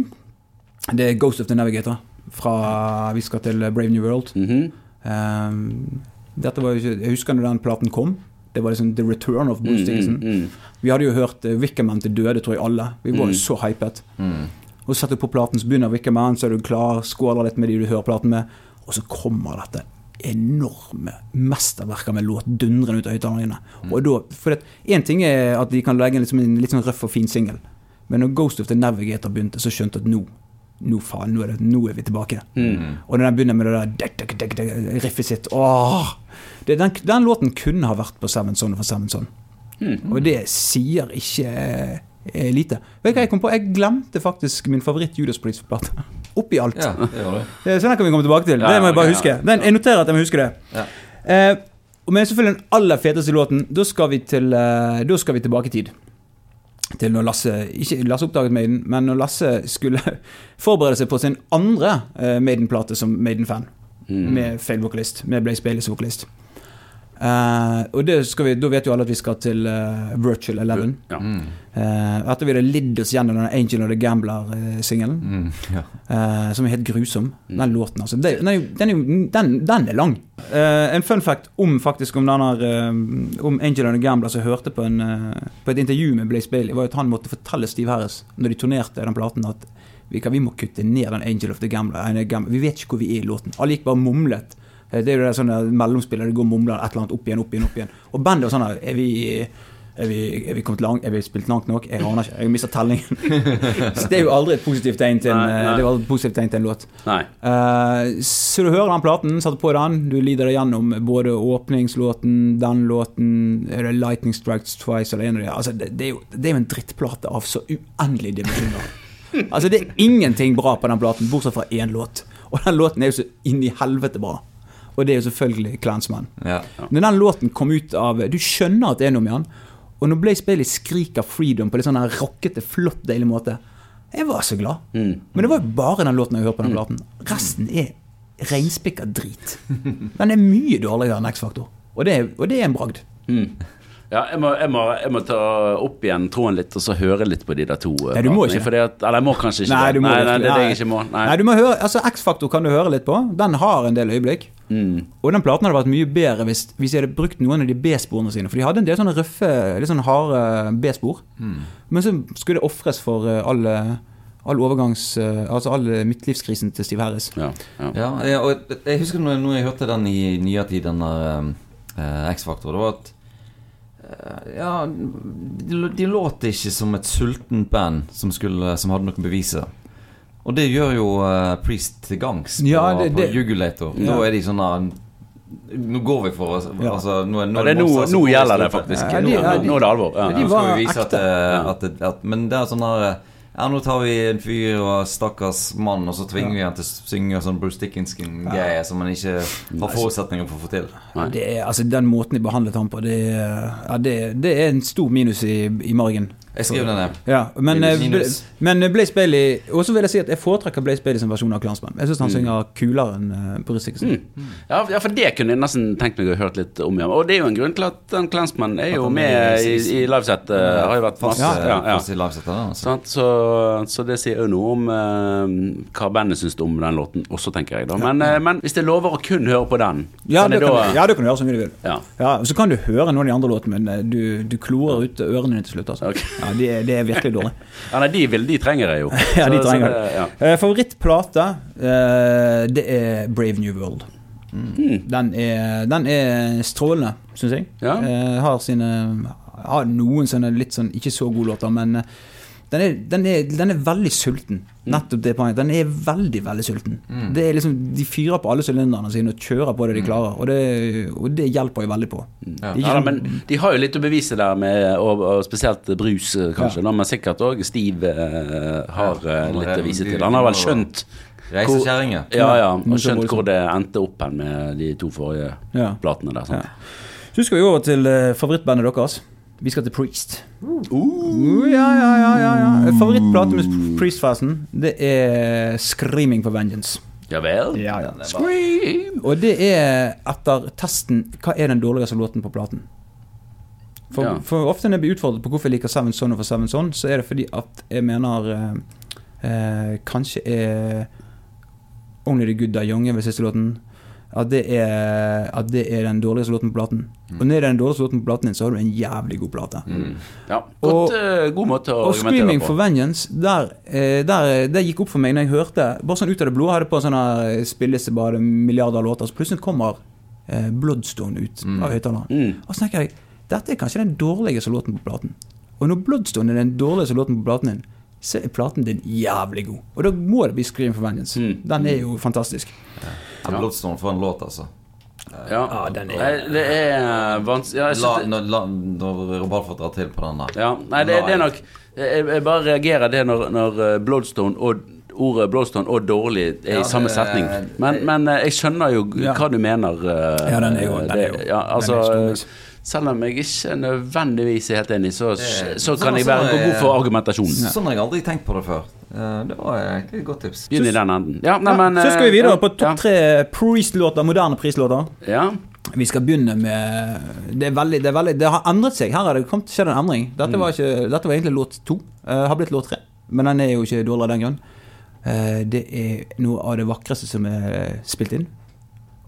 det er Ghost of the Navigator. Fra Vi skal til Brave New World. Mm -hmm. uh, dette var jo ikke Jeg husker når den platen kom. Det var liksom The Return of Bruce Mm, Dickinson. mm, mm. Vi hadde jo hørt uh, Wickerman til døde, tror jeg alle. Vi var jo Mm. så hypet. Mm. Og så setter du på platen, så begynner Wickerman, så er du klar, skåler litt med de du hører platen med, og så kommer dette enorme mesterverker med låt dundrende ut av høyttalerne dine. En ting er at de kan legge liksom en litt sånn røff og fin singel, men når Ghost of the Navigator begynte, så skjønte jeg at nå nå faen, nå er, det, nå er vi tilbake. Mm. Og når den begynner med det der riffet sitt åh, det, den, den låten kunne ha vært på Seven Son for Seven Son. Mm. Og det sier ikke eh, lite. Vet du hva jeg kom på? Jeg glemte faktisk min favoritt Judas Priest-plate. Oppi alt. Ja, det det. Eh, Så den kan vi komme tilbake til. Ja, det må jeg bare okay, huske. ja. Den, jeg noterer at jeg må huske det. Ja. Eh, Men selvfølgelig den aller feteste låten, da skal vi, til, eh, da skal vi tilbake i tid. Til når Lasse Ikke Lasse oppdaget Maiden, men når Lasse skulle forberede seg på sin andre eh, Maiden-plate som Maiden-fan. Mm. Med feil vokalist. Med Blaze Bailey som vokalist. Eh, og det skal vi, da vet jo alle at vi skal til uh, Virtual Eleven. Ja. Mm. Eh, etter vi hadde lidd oss gjennom den Angel of the Gambler-singelen. Mm. Ja. Eh, som er helt grusom. Den låten, altså. Det, den, er jo, den, er jo, den, den er lang. Eh, en fun fact om faktisk om denne Om Angel of the Gambler som hørte på, en, på et intervju med Blaze Bailey, var at han måtte fortelle Steve Harris når de turnerte den platen, at vi, kan, vi må kutte ned den Angel of the Gambler. Vi vet ikke hvor vi er i låten. Alle gikk bare mumlet. Eh, Det er jo det sånne mellomspillet, det går og mumler et eller annet opp igjen, opp igjen, opp igjen. Og bandet var sånn her Er vi er vi, er vi kommet langt? Er vi spilt langt nok? Jeg aner ikke. Jeg har mista tellingen. Så det er jo aldri et positivt tegn til en, Nei, nei. Det er aldri et positivt tegn til en låt. Nei. Uh, så du hører den platen, satte på den, du lider deg gjennom både åpningslåten, den låten, er det 'Lightning Strikes Twice' eller en av de altså, det, det, er jo, det er jo en drittplate av så uendelige dimensjoner. Altså, det er ingenting bra på den platen, bortsett fra én låt. Og den låten er jo så inn i helvete bra. Og det er jo selvfølgelig Clansman. Ja. Når den låten kom ut av Du skjønner at det er noe med han. Og når Blaze Bailey skriker 'freedom' på litt sånn rockete, flott, deilig måte Jeg var så glad. Mm. Men det var jo bare den låten jeg hørte på den platen. Resten er reinspikka drit. Den er mye dårligere enn X-Faktor. Og, det og det er en bragd. Mm. Ja, jeg må, jeg, må, jeg må ta opp igjen tråden litt og så høre litt på de der to. eh, Nei, du må platene, ikke. at, Eller jeg må kanskje ikke Nei, det. nei, nei, det det jeg ikke må. Nei. Nei, du må høre, altså X-Faktor kan du høre litt på. Den har en del øyeblikk. Mm. Og den platen hadde vært mye bedre hvis, hvis jeg hadde brukt noen av de B-sporene sine. For de hadde en del sånne røffe, litt sånn harde B-spor. Men så skulle det ofres for all, all overgangs... eh, Altså all midtlivskrisen til Steve Harris. Ja, ja. Ja, og jeg husker når, når jeg hørte den i nyere tid, den der uh, X-Faktor, det var at eh, Ja, de, de låt ikke som et sultent band som, skulle, som hadde noe å bevise. Og det gjør jo uh, Priest til gangs på, Ja, det- på Jugulator. Ja. Da er de sånn der Nå går vi for altså, Ja. altså, nå, er- nå Ja, er det er nå, nå gjelder det faktisk. Ja, de- de- nå er det alvor. Ja, de. Nå skal vi vise at, ekte. eh, at, at, at Men det er sånn eh, Ja, nå tar vi en fyr og stakkars mann, og så tvinger vi han til å synge sånn Bruce Dickinson-greie som han ikke har forutsetninger for å få til. Det er, altså Den måten de behandlet ham på, det, ja, det, det er en stor minus i, i margen. Jeg skriver den ned. Ja, men, Minus, eh, men Blaze Bailey Og så vil jeg si at jeg foretrekker Blaze Bailey som versjon av Klansmann. Jeg syns han synger kulere enn Boris Bruce Dickinson. Mm. Ja, ja, for det kunne jeg nesten tenkt meg å hørt litt om igjen. Og det er jo en grunn til at den Klansmann er jo er med i- i, i liveset. eh, har jo vært Fast, ja, Ja, ja. fast i livesettet, altså. Så, så det sier jo noe om uh, hva bandet syns om den låten også, tenker jeg. da Men, eh, men hvis jeg lover å kun høre på den Ja, det kan, du- ja, det kan du gjøre så mye du vil. Ja. Ja, Så kan du høre noen av de andre låtene, men eh, du, du klorer ut ørene dine til slutt. Altså. Ok. Ja, det, er- er virkelig dårlig. Ja, nei, de, vil, de trenger jeg jo. Ja, de Så- så trenger det. Ja. Eh, Favorittplate, eh, det er Brave New World. Den, er, den er strålende, syns jeg. Ja. Eh, har sine Har noen sånne litt sånn ikke så gode låter, men den er, den, er, den er veldig sulten. Nettopp det poenget. Den er veldig, veldig sulten. Det er liksom, De fyrer på alle sylinderne sine og kjører på det de klarer, og det, og det hjelper jo veldig på. Ja. Det er ikke Ja, da, men de har jo litt å bevise der, med, og, og spesielt brus, eh, kanskje. Da, men sikkert òg Steve uh, har han litt å vise til. Han har vel skjønt Reise Hvor- Ja, ja, Ja, og skjønt hvor det endte opp hen med de to forrige Ja. platene der. Sant? Så skal vi over til favorittbandet deres. Vi skal til Priest. Uh, ja, ja, ja, ja, ja. Favorittplate med Priest-fasen, det er 'Screaming for Vengeance'. Ja vel? Ja, ja. Scream! Og det er etter testen Hva er den dårligste låten på platen? For, Ja. for ofte når jeg blir utfordret på hvorfor jeg liker Seven Son of a Seven Son, så er det fordi at jeg mener eh, eh, Kanskje er Only the Good Die Young er vel siste låten. At det, er, at det er den dårligste låten på platen. Og når det er den dårligste låten på platen din, så har du en jævlig god plate. Ja, godt, eh, god måte å Og 'Screaming for Vengeance', der, eh, der, det gikk opp for meg når jeg hørte Bare sånn ut av det blå hadde på en sånn her spilleliste bare milliarder av låter, så plutselig kommer eh, 'Bloodstone' ut av høyttaleren. Mm. Og så tenker jeg dette er kanskje den dårligste låten på platen. Og når 'Bloodstone' er den dårligste låten på platen din, så er platen din jævlig god. Og da må det bli 'Screaming for Vengeance'. Mm. Den er jo fantastisk. Ja. Bloodstone for en låt, altså. Ja, Ja, den er- Nei, Det er vanskelig ja, La, la, når Robalfort drar til på den der. ja, Nei, det, det er nok Jeg, jeg bare reagerer det når, når eh, Bloodstone og, ordet Bloodstone og dårlig er Ja, i samme setning. Men, men eh, jeg skjønner jo Ja. hva du mener. eh, Ja, den er jo- den er jo- ja, den er altså. Selv om jeg ikke nødvendigvis er helt enig, så, Det- så sånn- kan jeg sånn være er- god for argumentasjonen. Sånn har jeg aldri tenkt på det før. Eh, Det var egentlig et godt tips. Begynn i den enden. Ja, nei, Ja, men, så skal vi eh, videre ja, på topp tre Priest-låter, moderne Priest-låter. Ja. Vi skal begynne med Det er veldig, det, er veldig, det har endret seg. Her har det kommet skjedd en endring. Dette Mm. var, ikke, dette var egentlig låt to. Uh, har blitt låt tre. Men den er jo ikke dårligere av den grunn. Uh, det er noe av det vakreste som er spilt inn.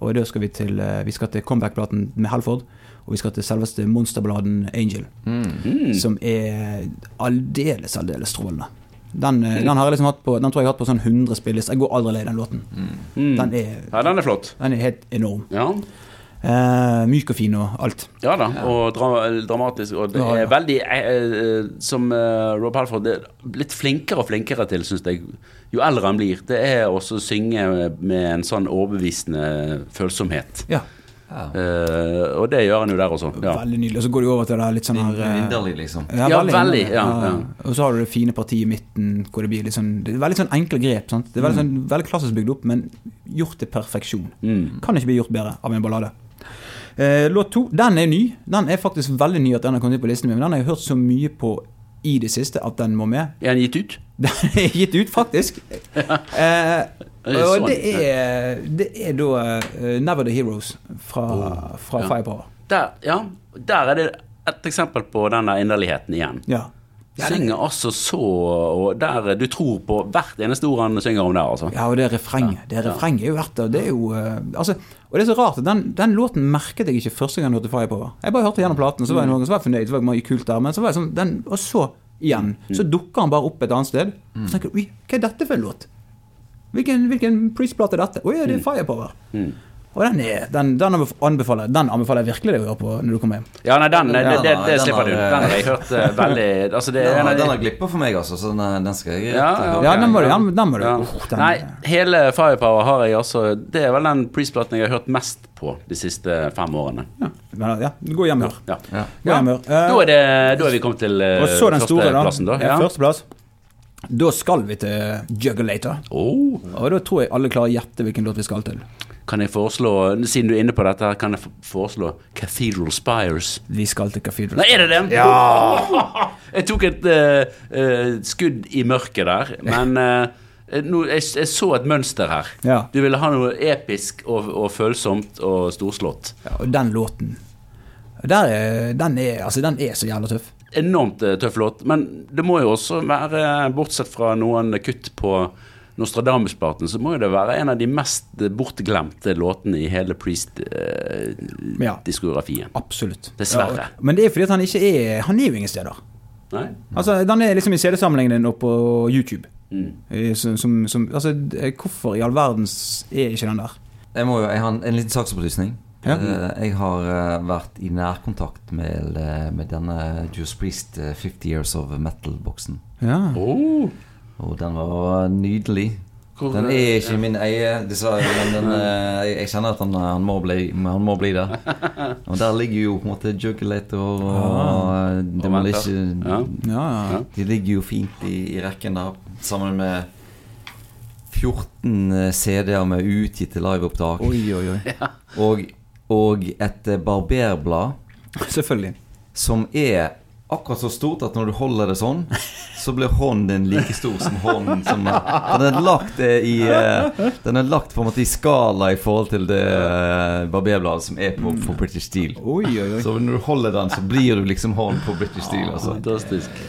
Og da skal vi til uh, Vi skal til comeback-platen med Halford. Og vi skal til selveste monsterballaden Angel. Mm. Som er aldeles, aldeles strålende. Den, mm. den har jeg liksom hatt på Den tror jeg har hatt på sånn 100 spillelister. Jeg går aldri lei den låten. Mm. Den er, ja, den er flott. den er helt enorm. Ja. Eh, myk og fin og alt. Ja da, og dra dramatisk. Og det Ja, ja. er veldig eh, eh, Som eh, Rob Halford er blitt flinkere og flinkere til, syns jeg, jo eldre han blir. Det er også å synge med en sånn overbevisende følsomhet. Ja, Ja. Eh, og det gjør han jo der også. Ja. Veldig nydelig. Og så går du over til det litt sånn her Inderlig, Vinderlig, liksom. Ja, veldig, ja, ja. Og så har du det fine partiet i midten, hvor det blir litt sånn Det er veldig sånn enkle grep. Sant? Det er veldig, sånn, veldig klassisk bygd opp, men gjort til perfeksjon. Mm. Kan ikke bli gjort bedre av en ballade. Eh, låt to, den er ny. Den er faktisk veldig ny at den har kommet inn på listen min, men den har jeg hørt så mye på i det siste at den må med. Er den gitt ut? Den er gitt ut, faktisk. Eh, Det og sånn. det er, det er da eh, Never the Heroes fra, fra ja. Firepower. Der, ja, der er det et eksempel på den der inderligheten igjen. Ja. Synger altså så Og der du tror på hvert eneste ord han synger om der, altså. Ja, og det refrenget. Det refrenget er jo verdt det. Er jo eh, altså, Og det er så rart den, den låten merket jeg ikke første gang jeg hørte Firepower. Jeg bare hørte gjennom platen, så var jeg, noen, så var jeg fornøyd, så var det mye kult der, men så var jeg sånn den, Og så igjen. Så dukker han bare opp et annet sted. Og så tenker Oi, hva er dette for en låt? Hvilken, hvilken Priest-plate er dette? Å ja, det er Firepower. Mm. Og den, er, den, den, anbefaler, den anbefaler jeg virkelig deg å høre på når du kommer hjem. Ja, nei, den, det, Ja, det, det den slipper du. eh, Den har jeg hørt eh, veldig Altså, det Den har, den har glippa for meg, altså, så den, den skal jeg Ja, ja, Ja, den må du, ja. den, den må du. Ja. Den- Nei, hele Firepower har jeg altså Det er vel den Priest-platen jeg har hørt mest på de siste fem årene. Ja, men, ja, gå hjem og hør. Ja. Ja. Hør. Eh, Da, er da er vi kommet til den store, da. da. Ja. Ja. Førsteplass. Da skal vi til Juggalator. Oh. Og da tror jeg alle klarer å gjette hvilken låt vi skal til. Kan jeg foreslå, siden du er inne på dette, kan jeg foreslå Cathedral Spires? Vi skal til Cathedral. Spires. Nei, er det det? Ja! Jeg tok et uh, uh, skudd i mørket der, men uh, no, jeg, jeg så et mønster her. Ja. Du ville ha noe episk og, og følsomt og storslått. Ja, og den låten der er, den, er, altså, den er så jævla tøff. Enormt eh, tøff låt, men det må jo også være, bortsett fra noen kutt på Nostradamus-platen, så må jo det være en av de mest bortglemte låtene i hele Priest-diskografien. Absolutt. Dessverre. Ja, men det er fordi at han ikke er Han er jo ingen steder. Nei? Altså, Den er liksom i CD-samlingen din og på YouTube. Mm. Eh, Som, som, som, altså, eh, hvorfor i all verden er ikke den der? Jeg, må jo, jeg har en, en liten saksopplysning. Ja. Eh, Jeg har vært i nærkontakt med, med denne Juice Priest eh, 50 Years of Metal-boksen. Ja. Oh. Og den var nydelig. Hvor- Den er ikke min eie, dessverre. Men den, eh, jeg, jeg kjenner at han, han, må bli, han må bli der. Og der ligger jo på en måte Juggulator og og, og Demolition. Ja. Ja, ja. Ja. De ligger jo fint i, i rekken der, sammen med 14 eh, CD-er med utgitte liveopptak. Oi, oi, oi. Og, og et eh, barberblad Selvfølgelig. som er akkurat så stort at når du holder det sånn, så blir hånden din like stor som hånden som Den er lagt eh, i eh, Den er lagt på en måte i skala i forhold til det eh, barberbladet som er på, på British Steel. Oi, oi, oi. Så når du holder den, så blir du liksom hånden på British Steel. Altså. Fantastisk.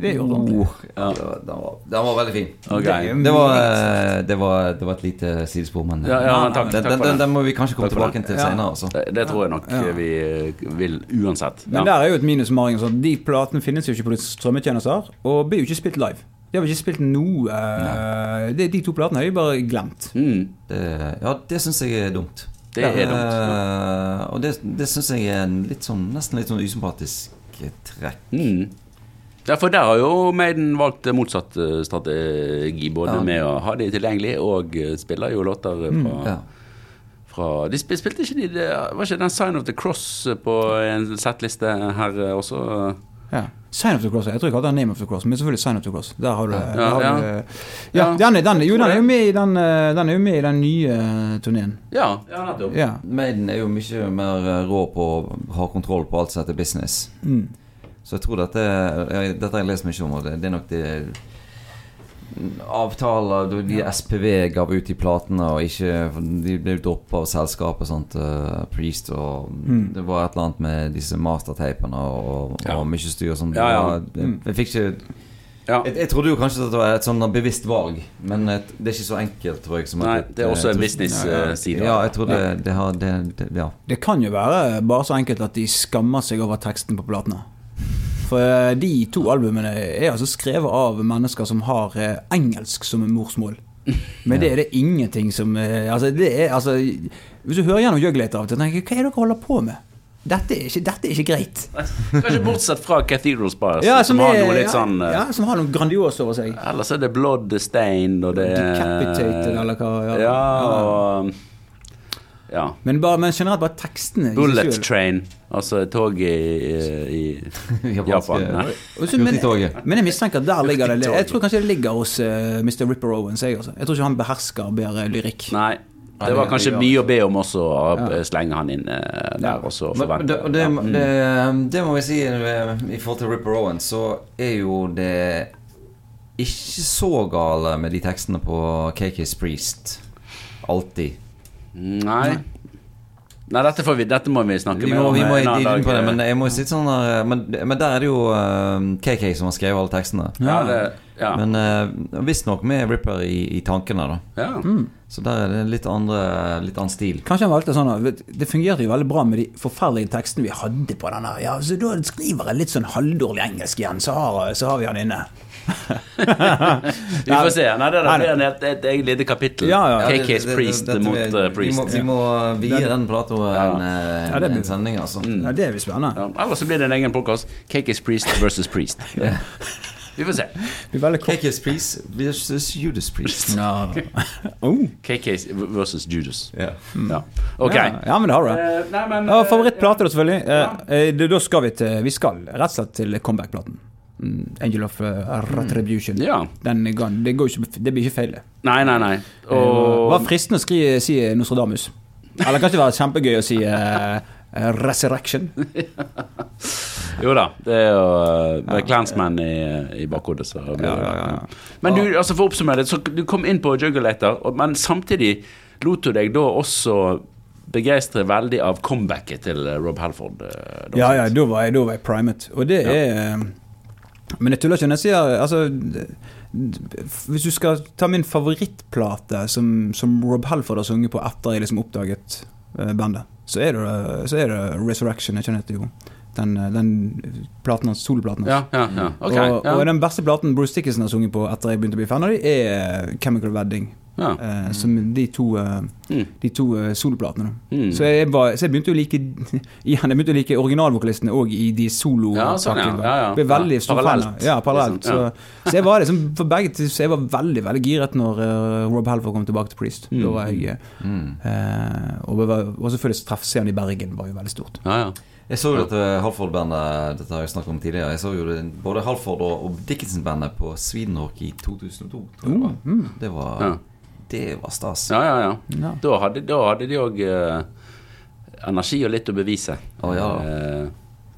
Det er jo ordentlig. Oh, ja. den, var, den var veldig fin. Okay. Det var, eh, det var, det var et lite sidespor, men Ja, ja, men takk, den, takk den, den, den må vi kanskje komme tilbake til Ja. senere. Altså. Det, det tror jeg nok Ja. vi eh, vil uansett. Men der er jo et minus med sånn, De platene finnes jo ikke på strømmetjenester, og blir jo ikke spilt live. De har ikke spilt noe uh, det, De to platene har de bare glemt. Mm, Det, ja, det syns jeg er dumt. det er dumt. Uh, og det, det syns jeg er en litt sånn, nesten litt sånn usympatisk trekk. Mm. Ja, for der har jo Maiden valgt motsatt eh, strategi, både Ja. med å ha de tilgjengelig og eh, spiller jo låter fra, fra, Ja. fra De spilte ikke de det, Var ikke den Sign of the Cross på en settliste her eh, også? Ja. Sign of the Cross. Jeg tror jeg det er Name of the Cross, men selvfølgelig Sign of the Cross. Der har du, der Ja, har ja. du ja, Ja. den, er- den, jo, den er jo med i den, den er jo med i den nye turneen. Ja, ja nettopp. Ja. Maiden er jo mye mer rå på å ha kontroll på alt som heter business. Mm. Så jeg tror dette Dette har jeg lest mye om, og det, det er nok det Avtaler de SPV gav ut i platene, og ikke De ble droppa av selskapet, sant, uh, Priest, og Mm. det var et eller annet med disse mastertapene og, Ja. og mye styr og sånn. Ja, ja. Jeg, jeg fikk ikke Ja. jeg, jeg trodde jo kanskje at det var et sånn bevisst valg, men et, det er ikke så enkelt, tror jeg. Som Nei, det er også en jeg business-side. Ja, jeg tror det, det har det, det, Ja. Det kan jo være bare så enkelt at de skammer seg over teksten på platene. For eh, de to albumene er altså skrevet av mennesker som har eh, engelsk som morsmål. Men det er det ingenting som eh, Altså, det er altså Hvis du hører gjennom Juglater av og til, tenker jeg hva er det dere holder på med? Dette er ikke, dette er ikke greit. Kanskje bortsett fra Cathedral Spires, Ja, som, har er- noe litt ja, sånn Ja, som har noe grandios over seg. Ellers er det Blood Stained, og det Decapitated, eller hva, ja. Ja, og Ja. Men, bare, men generelt bare tekstene. Bullet. Train, altså tog i, i Japan. Nei. Men, men jeg mistenker at der ligger det Jeg tror kanskje det ligger hos uh, Mr. Ripper Owens. Jeg, altså. jeg tror ikke han behersker bedre lyrikk. Nei. Det var kanskje mye å be om også, å Ja. slenge han inn eh, der, og så Men, men det, forvente. det, Mm. det, det må vi si eh, i forhold til Ripper Owen, så er jo det ikke så gale med de tekstene på KK's Priest. Alltid. Nei. Nei, dette, får vi, dette må vi snakke Vi må, med om vi må en i annen dybden dag. på det, men jeg må si sånn der, men, men der er det jo eh, KK som har skrevet alle tekstene. ja, det, ja. Men uh, visstnok med Ripper i, i tankene, da. ja. Mm. Så der er det litt andre Litt annen stil. Kanskje han valgte sånn Det fungerte jo veldig bra med de forferdelige tekstene vi hadde på den her. Ja, så da skriver jeg litt sånn halvdårlig engelsk igjen, så har, så har vi han inne. Vi får se. Nei, det er blir en helt- et eget lite kapittel. Ja, ja. Det- KK's det- det- Priest mot vi- eh, Priest. Vi må, vi må vie den platen Ja. en, Ja, det blir- en sending, altså. Ja, det blir spennende. Ja, Ellers så blir det en egen podkast. KK's Priest versus Priest. Vi får se. Det. KK's Priest versus Judas Priest. No. oh. KKs versus Judas. Ja. Ja. Ok. Ja, ja, men det har du. Uh, nei, men Ja, eh, Favorittplate, da, selvfølgelig. Ja. Eh, eh, da skal vi til Vi skal rett og slett til comeback-platen. Mm, Angel of uh, Retribution. Ja. Den ga, det, går ikke, det blir ikke feil, det. Nei, nei, nei. Det var Og fristende å skri, si Nostradamus. Eller kanskje det var kjempegøy å si eh, eh, Resurrection. Jo da, det er jo uh, med Clansman i, i bakhodet. Så blir Ja, ja, ja. Men du, altså for å oppsummere det, så du kom inn på Juggalator, men samtidig lot du deg da også begeistre veldig av comebacket til eh, Rob Halford. eh, Ja, ja, da var jeg, da var jeg primet. Og det er eh, Men jeg tuller ikke når jeg sier Altså Hvis du skal ta min favorittplate som, som Rob Halford har sunget på etter jeg liksom oppdaget eh, bandet, så er, det, så er det Resurrection. Jeg kjenner det jo. Den, eh, den platen hans, soloplaten hans. Ja, ja, ja. Okay, og, og den beste platen Bruce Dickinson har sunget på etter jeg begynte å bli fan av dem, er Chemical Wedding. Ja. eh, som de to, eh, Mm. de to eh, soloplatene. Mm. Så, jeg var, så jeg begynte å like Igjen, jeg begynte å like originalvokalistene òg i de solo Ja, sånn, ja. Ja, ja. Ble veldig Ja, stor fan parallelt, Ja, parallelt. liksom, ja. Så, så jeg var liksom for begge til- Så jeg var veldig veldig giret når Rob Halford kom tilbake til Priest. Mm. Da var jeg eh, Mm. eh, Og, var, og selvfølgelig treffscenen i Bergen var jo veldig stort. ja, ja. Jeg så jo dette Halford-bandet Dette har jeg snakket om tidligere. Jeg så jo det, både Halford og, og Dickinson-bandet på Swedenhawk i 2002. Tror jeg det var. Mm. Det var, Ja. Det var stas. ja, ja, ja. Ja. Da hadde, da hadde de òg energi og litt å bevise. Å, ja. Eh,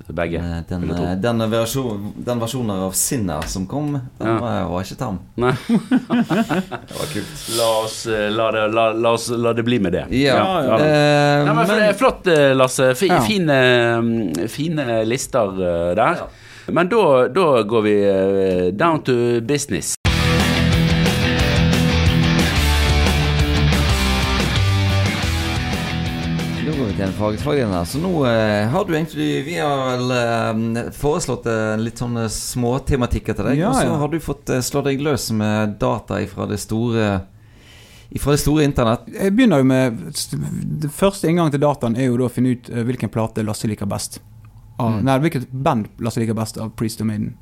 begge. Eh, Den, eh, den, versjon, den versjonen av Sinner som kom, den Ja. var, var ikke tam. Nei. Det var kult. La oss, eh, la, det, la, la oss la det bli med det. Ja, ja. Eh, Nei, men, men Flott, eh, Lasse. F fine, mm, fine lister eh, der. Men da, da går vi eh, down to business. Da går vi til en fag- fagdelen her. Så nå eh, har du egentlig Vi har vel eh, foreslått eh, litt sånne småtematikker til deg. Ja, og så ja. har du fått eh, slå deg løs med data fra det store Fra det store internett. Jeg begynner jo med Det første inngang til dataen er jo da å finne ut eh, hvilken plate Lasse liker best. Av, Mm. Nei, hvilket band Lasse liker best av Priest og Maiden.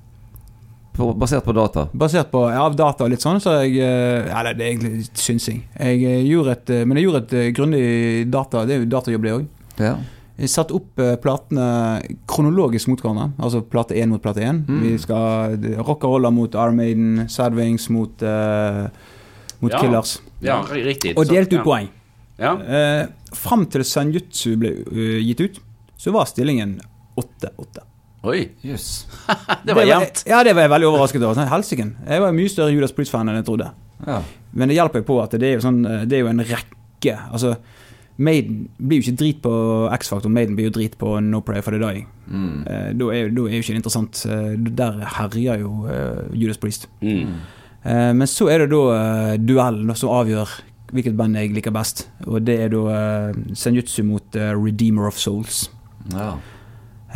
Basert på data. Basert på ja, av data og litt sånn, så jeg eh, Ja, det er egentlig synsing. Jeg eh, gjorde et, eh, men jeg gjorde et grundig data Det er jo datajobb, det òg. Ja. Jeg satt opp platene kronologisk mot hverandre. Altså plate én mot plate én. Mm. Vi skal Rock'n'roller mot Armaden, Maiden, Sad Wings mot, uh, mot Ja. Killers. Ja, riktig. Og delte ut ja. poeng. Ja. Uh, Fram til Sanjutsu ble uh, gitt ut, så var stillingen 8-8. Oi, Yes. det var jevnt. Ja, det var jeg veldig overrasket over. Sånn, Helsike. Jeg var mye større Judas Priest-fan enn jeg trodde. Ja. Men det hjelper jo på at det er jo, sånn, eh, det er jo en rekke Altså, Maiden blir jo ikke drit på X-Factor, Maiden blir jo drit på No Prayer for the Dying. Mm. Eh, da, er, da er jo ikke det interessant. Eh, der herjer jo uh, Judas Priest. Mm. Eh, men så er det da uh, duellen som avgjør hvilket band jeg liker best. Og det er da uh, Senjutsu mot Redeemer of Souls. ja.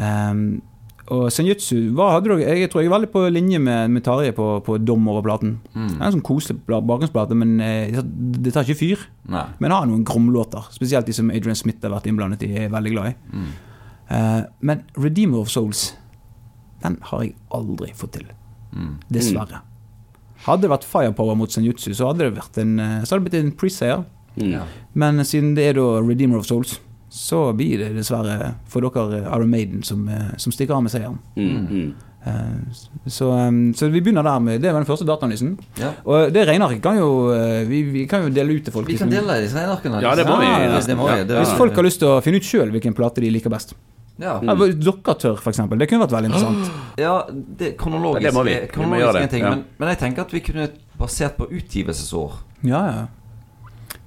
Um, og Senjutsu hva hadde dere, jeg tror jeg er veldig på linje med, med Tarjei på, på Dom over platen. Mm. Det er en sånn koselig bakgrunnsplate, men eh, det tar ikke fyr. Nei. Men har noen gromlåter. Spesielt de som Adrian Smith har vært innblandet i, er veldig glad i. Mm. Eh, men Redeemer of Souls, den har jeg aldri fått til. Mm. Dessverre. Hadde det vært Firepower mot Senjutsu, så hadde det vært en, eh, så hadde det blitt en pre-sayer Mm. Ja. Men siden det er da Redeemer of Souls, så blir det dessverre for dere Iron Maiden som, eh, som stikker av med seieren. Mm. Mm. Eh, Så, eh, så vi begynner der med Det var den første dataanalysen. Ja. Og det regnearket kan jo vi, vi kan jo dele ut til folk. Vi kan liksom. dele disse regnearkene. Ja, det må vi Ja, det må vi. Ja. Det Hvis folk har lyst til å finne ut sjøl hvilken plate de liker best. Ja. Ja, dere tør, eksempel. Det kunne vært veldig interessant. Ja, det kronologisk, det må vi. Vi må kronologisk gjøre det, er en ting, ja. men, men jeg tenker at vi kunne basert på utgivelsesår. Ja, ja.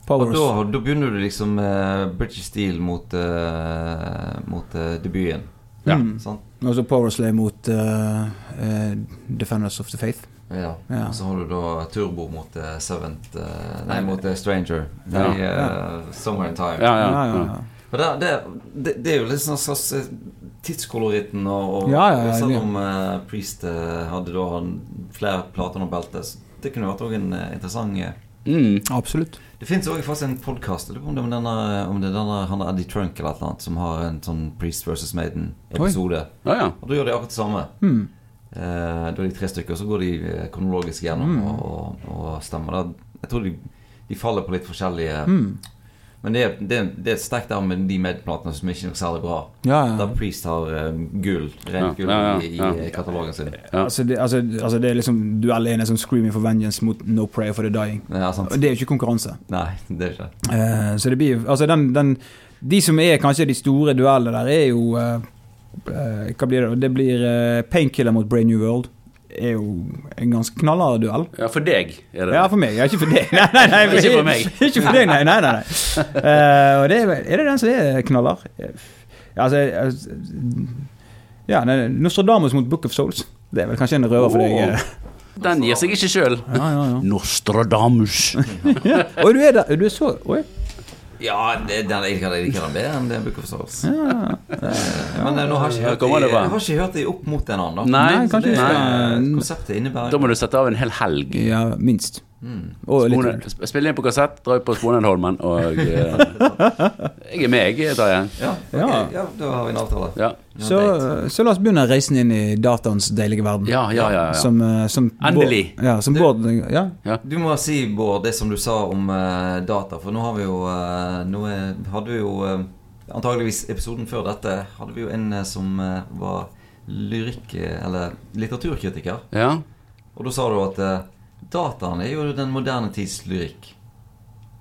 Og da, da begynner du liksom med British Steel mot, uh, mot uh, debuten. Ja. Mm. Sånn. Og så Powerslay mot Defenders of the Faith. Ja. Ja. Og så har du da Turbo mot uh, Seventh Nei, mot Stranger. Ja. Eh, Somewhere in Time. Ja, ja, ja. ja. det, det, det, det er jo litt sånn slags tidskoloritten, og, og, Ja, ja, ja, selv om uh, Priest uh, hadde da han flere plater under beltet, så det kunne vært også en uh, interessant Mm. Absolutt. Det fins òg en podkast om om det er denne han Eddie Trunk eller et annet, som har en sånn Priest versus Maiden-episode. Ja, ja. Og da gjør de akkurat det samme. Mm. Eh, da er de tre stykker, og så går de eh, kronologisk gjennom Mm. og, og stemmer. Da, jeg tror de, de faller på litt forskjellige Mm. Men det det, det er et sterkt der med de medplatene som ikke er noe særlig bra. Ja, ja. Da Priest har um, gull, Ja, rent gull, ja, ja, i, ja. i katalogen sin. Ja. Altså, det, altså, altså det er liksom Duell 1 er som 'Screaming for Vengeance' mot 'No Prayer for the Dying'. Ja. Og det er jo ikke konkurranse. Nei, det er ikke. Eh, så det blir Altså, den, den De som er kanskje de store duellene der, er jo uh, uh, Hva blir det? Det blir Painkiller mot Brain New World. Er jo en ganske knallhard duell. ja, for deg er det Ja, for meg. Ja, ikke for deg. Nei, nei, nei, Ikke for meg. Ikke for deg, nei. nei, nei. Eh, og det er, er det den som er knallhard? Ja, altså, altså Ja, Nostradamus mot Book of Souls. Det er vel kanskje en røver for deg. Oh, Den gir seg ikke sjøl. Ja, ja, ja. Nostradamus. Oi, du er der. Du er så Oi. Ja, det, den, jeg liker jeg liker den bedre enn det Book of Souls. Ja, Men eh, nå har jeg ikke hørt jeg har ikke hørt de opp mot en annen. Nei, kanskje det, ikke. konseptet innebærer Da må du sette av en hel helg. ja minst. Mm. Og Spone, sp- spille inn på kassett, dra ut på Sponenholmen og uh, Jeg er med, jeg, Tarjei. Ja, okay, Ja. ja, da har vi en avtale. Ja. Så, så la oss begynne reisen inn i dataens deilige verden. Ja, ja, ja. ja. Som, eh, som Endelig. Bård, ja, som Du- Bård Ja. Du må si, Bård, det som du sa om uh, data. For nå har vi jo uh, Nå er, hadde vi jo Antageligvis episoden før dette hadde vi jo en som var lyrikk... Eller litteraturkritiker. ja. Og da sa du at dataen er jo den moderne tids lyrikk.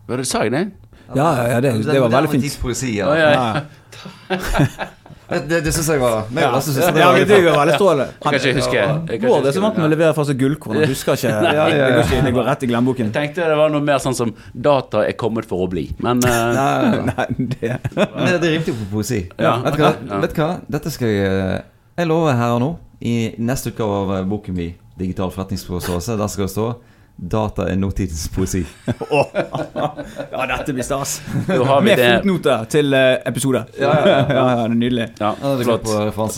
Hva det, sa jeg det? Ja, ja, ja, det- det var veldig moderne fint. tids poesi, Å, ja. ja. Ja, Det, det, det syns jeg var meg Ja, synes jeg det var ja, det jo veldig strålende. Jeg kan ikke huske. Bård er så vant med å levere fra seg gullkorn. Han husker ikke. ja, ja. Det, går det går rett i glemmeboken. Jeg tenkte det var noe mer sånn som 'data er kommet for å bli', men uh, Nei, det Men det, det rimte jo på poesi. Ja, vet, du hva? ja. vet hva? Dette skal jeg eh, Jeg lover her og nå, i neste utgave av eh, boken min, 'Digital forretningsforståelse', der skal det stå 'Data er nåtidens poesi'. Ja, dette blir stas. har vi Med det fotnoter til episoder. episode. Ja, ja, ja, det er nydelig. ja, Ja, Flott.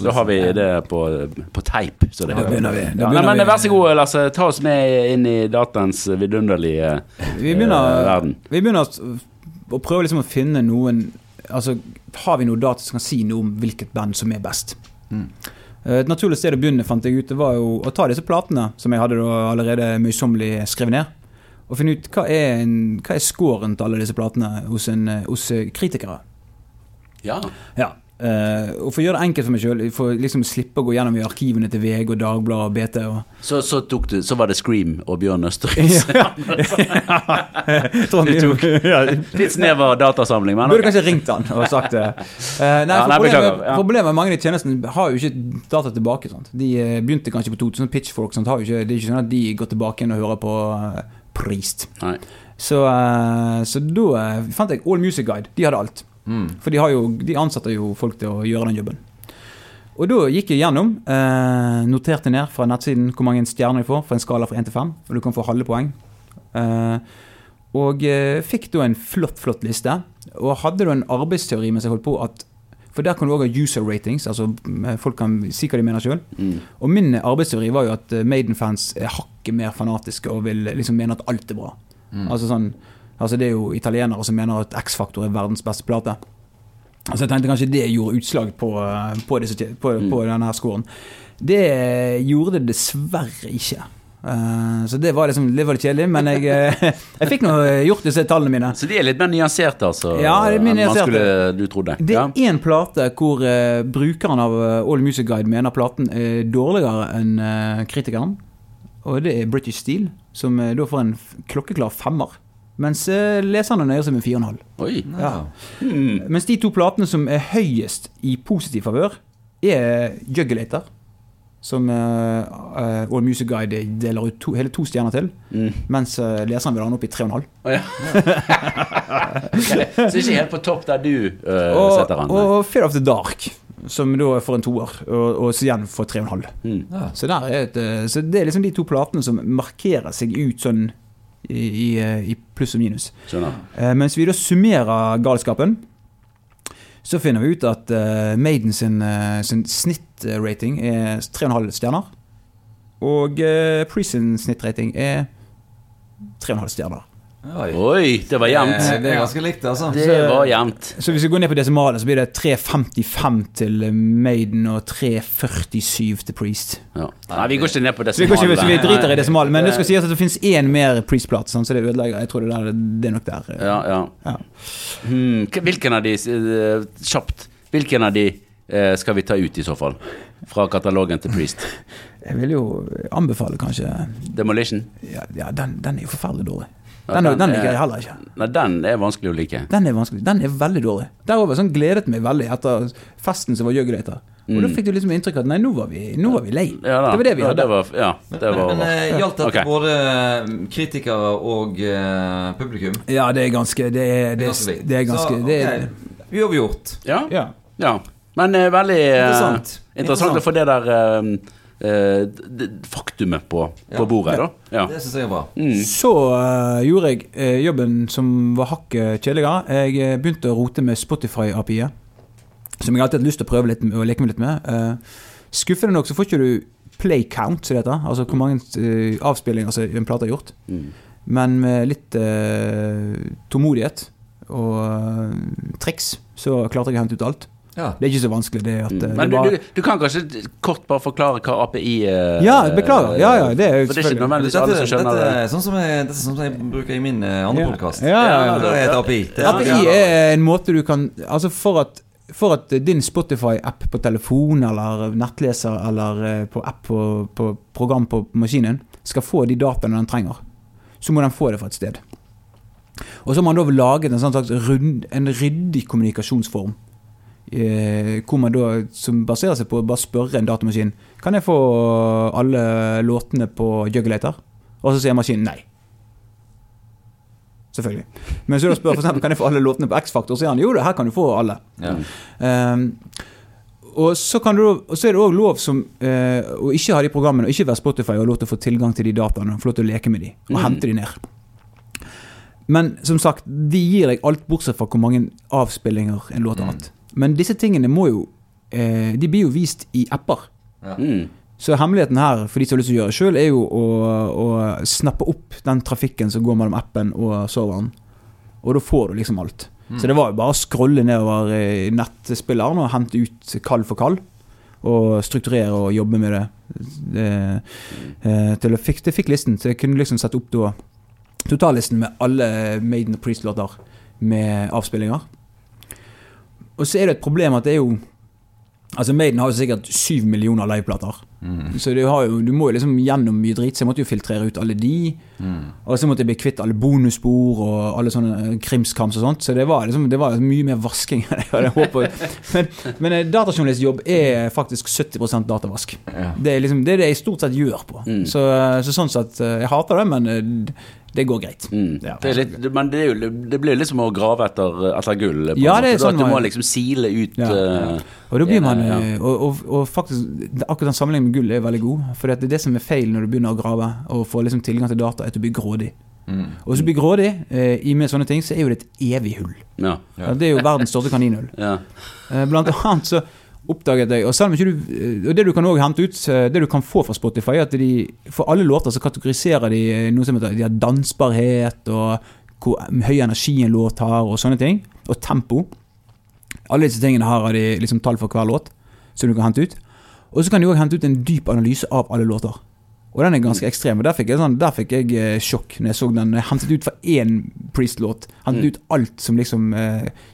Da har vi det på, på teip. Så det Da begynner vi. Da Ja, nei, men. Vær så god, Lasse. Ta oss med inn i dataens vidunderlige Vi eh, begynner, verden. vi begynner å prøve liksom å finne noen Altså, har vi noe data som kan si noe om hvilket band som er best? Mm. Eh, Et naturlig sted å begynne fant jeg ut, det var jo å ta disse platene som jeg hadde allerede møysommelig skrevet ned, og finne ut hva er, en, hva er scoren til alle disse platene hos, en, eh, hos eh, kritikere. Ja. Ja, Eh, og for å gjøre det enkelt for meg sjøl, for liksom slippe å gå gjennom i arkivene til VG og Dagbladet og BT. Og Så, så, du, så var det Scream og Bjørn Østerhus. ja. Du tok- ja, Litt snever datasamling, men Burde okay. kanskje ringt han og sagt det. Uh, nei, Ja, nei, problemet, ja. problemet med mange av de tjenestene har jo ikke data tilbake. Sant? De eh, begynte kanskje på 2000, Pitchfork sant? Har jo ikke, det er ikke sånn at de går tilbake igjen og hører på Priest. Nei. Så, så da fant jeg All Music Guide. De hadde alt. Mm. For de, har jo, de ansetter jo folk til å gjøre den jobben. Og da gikk jeg gjennom, eh, noterte ned fra nettsiden hvor mange stjerner jeg får, for en skala fra 1 til 5. Og du kan få halve poeng. Eh, og eh, fikk da en flott, flott liste. Og hadde da en arbeidsteori mens jeg holdt på at For der kan du òg ha user ratings, altså eh, folk kan si hva de mener sjøl. Mm. Og min arbeidsteori var jo at eh, Maiden-fans er hakket mer fanatiske og vil liksom mene at alt er bra. Mm. Altså sånn Altså Det er jo italienere som mener at X-Faktor er verdens beste plate. Så Jeg tenkte kanskje det gjorde utslag på, eh, på, disse, på, Mm. på denne her scoren. Det gjorde det dessverre ikke. Eh, så det var liksom det var litt kjedelig, men jeg, eh, jeg fikk nå gjort disse tallene mine. Så de er litt mer nyanserte, altså? Ja, det er mer nyanserte. skulle, du trodde? Det er én plate hvor brukeren av All Music Guide mener platen er dårligere enn kritikeren. Og det er British Steel, som da får en klokkeklar femmer. Mens uh, leserne nøyer seg med 4,5. Oi. Ja. Hmm. Mens de to platene som er høyest i positiv favør, er Juggulator. Som eh, eh, All Music Guide deler ut to, hele to stjerner til. Mm. Mens uh, leseren vil ha den opp i 3,5. Oh, ja. okay. Så ikke helt på topp der du uh, Og, setter den? og Fear of the Dark, som da får en toer. Og, og så igjen får 3,5. Mm. Ja. Så, eh, så det er liksom de to platene som markerer seg ut sånn i, i, eh, pluss og minus. Eh, mens vi da summerer galskapen, så finner vi ut at eh, Maiden sin, eh, sin snittrating er 3,5 stjerner. Og eh, Prison snittrating er 3,5 stjerner. Oi. Oi, det var jevnt. Det, Det er ganske likt, altså. Det var jevnt. Så hvis vi går ned på desimalen, så blir det 3,55 til Maiden og 3,47 til Priest. Ja. Nei, vi går ikke ned på desimalen. vi, vi driter i desimalen, men det skal sies at det finnes én mer Priest-plate, sånn, så det ødelegger. Jeg tror det, der, det er nok der. eh. Ja, ja. Ja. Hmm, hvilken av de, eh, kjapt, hvilken av de eh, skal vi ta ut i så fall? Fra katalogen til Priest. Jeg vil jo anbefale kanskje Demolition? Ja, ja den, den er jo forferdelig dårlig. Den, den den er- liker jeg heller ikke. Nei, den er vanskelig å like. Den er vanskelig. Den er veldig dårlig. Derover sånn gledet meg veldig etter festen som var Jugulator. Og da Mm. fikk du liksom inntrykk av at nei, nå var vi, nå var vi lei. Ja, da. Det var det vi Ja. Det var, ja, det var, Men men gjaldt dette okay. både kritikere og uh, publikum? Ja, det er ganske Det er, det er, det er ganske Så, det er, har gjort. ja, Ja. ja. Men uh, veldig uh, Interessant. interessant å få det der eh, eh, faktumet på, på Ja. bordet, da. Ja. Det syns jeg er bra. Mm. Så uh, gjorde jeg uh, jobben som var hakket kjedeligere. Jeg eh, begynte å rote med Spotify-API-et. Som jeg alltid har lyst til å prøve litt med, og leke med litt med. Uh, skuffende nok så får ikke du play count, som det heter. Altså hvor mange uh, avspillinger altså, en plate har gjort. Mm. Men med litt eh, tålmodighet og eh, triks, så klarte jeg å hente ut alt. Ja. Det er ikke så vanskelig. det at Mm. eh, Men det du, bare- du, du kan kanskje kort bare forklare hva API eh, Ja, beklager. Ja, ja, det er jo For det er ikke nødvendigvis alle som skjønner dette det. sånn som jeg, dette er sånn som jeg bruker i min eh, andre Ja. podkast. Ja, ja, ja. Det er API. Det er, API er en måte du kan Altså for at, for at din Spotify-app på telefon eller nettleser eller eh, på app på, på program på maskinen skal få de dataene den trenger, så må den få det fra et sted. Og så har man da laget en sånn slags rund, en ryddig kommunikasjonsform. Eh, hvor man da, som baserer seg på å bare spørre en datamaskin Kan jeg få alle låtene på Juggulator? Og så sier maskinen nei. Selvfølgelig. Men så da spør eksempel, kan jeg få alle låtene på X-Faktor, så sier han jo, det her kan du få alle. ja. Um, og, så kan du, så er det òg lov som, uh, å ikke ha de programmene, og ikke være Spotify, og lov til å få tilgang til de dataene, og få lov til å leke med de, og Mm. hente de ned. Men som sagt, de gir deg alt bortsett fra hvor mange avspillinger en låt har hatt. Men disse tingene må jo eh, De blir jo vist i apper. Mm. Så hemmeligheten her, for de som har lyst til å gjøre det sjøl, er jo å, å snappe opp den trafikken som går mellom appen og serveren. Og da får du liksom alt. Så det var jo bare å scrolle nedover i nettspilleren og hente ut kall for kall. Og strukturere og jobbe med det. det eh, til å fikk, det fikk listen. Så jeg kunne liksom sette opp da totallisten med alle Maiden og Priest-låter med avspillinger. Og så er det et problem at det er jo Altså Maiden har jo sikkert syv millioner liveplater. Så du, har jo, du må jo liksom gjennom mye drit, så jeg måtte jo filtrere ut alle de. Og så måtte jeg bli kvitt alle bonusspor og alle sånne krimskamps krimskrams og sånt. Så det var liksom det var mye mer vasking enn jeg hadde håpet. Men, men eh, datajournalistjobb er faktisk 70% datavask. Ja. Det er liksom det er det jeg stort sett gjør på. Mm. Så, så sånn sett eh, Jeg hater det, men eh, det går greit. Mm. Ja. Det er litt, det- men det, er jo, det blir liksom å grave etter, etter gull. på Ja, det er sånn at du må liksom sile ut Ja, ja. Og da blir man Ja. eh, og, og, og faktisk Akkurat den sammenligningen med gull er veldig god. For det er det som er feil når du begynner å grave og får liksom tilgang til data, er at du blir grådig. Mm. Og hvis du blir grådig eh, i med sånne ting, så er jo det et evig hull. ja. Ja. Det er jo verdens største kaninhull. Ja. Eh, Blant annet så oppdaget jeg Og du eh, Og det du kan også hente ut eh, Det du kan få fra Spotify, er at de for alle låter så kategoriserer de eh, noe som heter De har dansbarhet, og hvor høy energi en låt har, og sånne ting. Og tempo. Alle disse tingene her har de liksom tall for hver låt, som du kan hente ut. Og så kan de òg hente ut en dyp analyse av alle låter. Og den er ganske ekstrem. og Der fikk jeg, sånn, der fikk jeg sjokk når jeg så den. Jeg hentet ut fra én Priest-låt. Hentet Mm. ut alt som liksom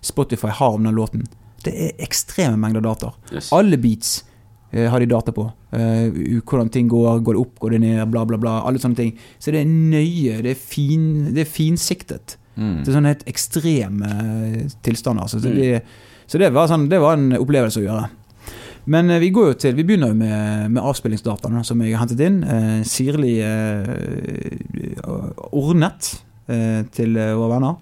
Spotify har om den låten. Det er ekstreme mengder data. Yes. Alle beats eh, har de data på. Eh, hvordan ting går, går det opp, går det ned, bla, bla, bla. Alle sånne ting. Så det er nøye, det er, fin, det er finsiktet. Mm. Det er sånne helt ekstreme eh, tilstander. Så det, Mm. blir- så det var, sånn, det var en opplevelse å gjøre. Men eh, vi går jo til, vi begynner jo med, med avspillingsdataene som jeg har hentet inn. Eh, sirlig eh, ordnet eh, til eh, våre venner.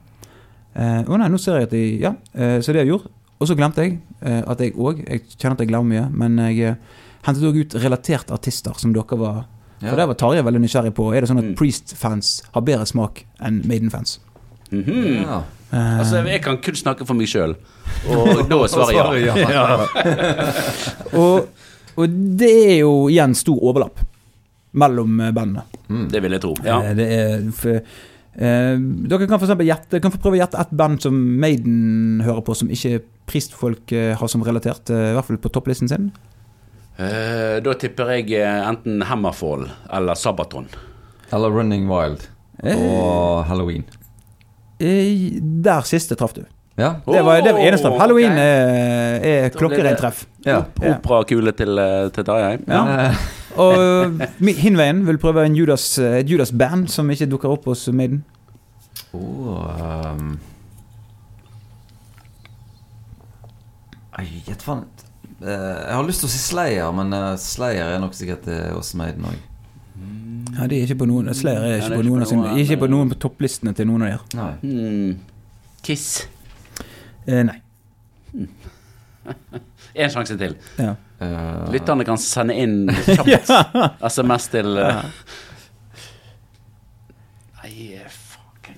Eh, Å nei, nå ser jeg at de Ja, eh, så det har jeg gjort. Og så glemte jeg eh, at jeg òg Jeg kjenner at jeg glemmer mye, men jeg eh, hentet òg ut relaterte artister som dere var Ja. For der var Tarjei veldig nysgjerrig på. Er det sånn at Mm. Priest-fans har bedre smak enn Maiden-fans? Mhm. Ja. uh, Altså, jeg kan kun snakke for meg sjøl, og da er svaret svaret ja. ja. og, og det er jo igjen stor overlapp mellom bandene. Mm. Det vil jeg tro. Ja. Det er for, uh, dere kan for eksempel gjette, kan få prøve å gjette ett band som Maiden hører på, som ikke Priest-folk eh, har som relatert, eh, i hvert fall på topplisten sin. Eh, da tipper jeg enten Hammerfall eller Sabaton. Eller Running Wild. Eh. Og Halloween. Eh, Der siste traff du. Ja. Det var det var eneste. Halloween ok. er, er Da blir klokkereint det- treff. ja. Operakule til, til Tarjei. Ja. Og Hinveien vil prøve en Judas, et Judas-band som ikke dukker opp hos Maiden. oh, um. Gjett faen. Eh, jeg har lyst til å si Slayer, men eh, Slayer er nok sikkert eh, hos Maiden òg. Ja, de er ikke på noen Slayer er ikke ja, er på ikke noen på noen, noen, Ikke på eh, noen på topplistene til noen av dem. Nei. Hmm. Kiss. Eh, nei. Én sjanse til. Ja. Eh, Lytterne kan sende inn kjapt SMS til eh, Nei, fuck hvem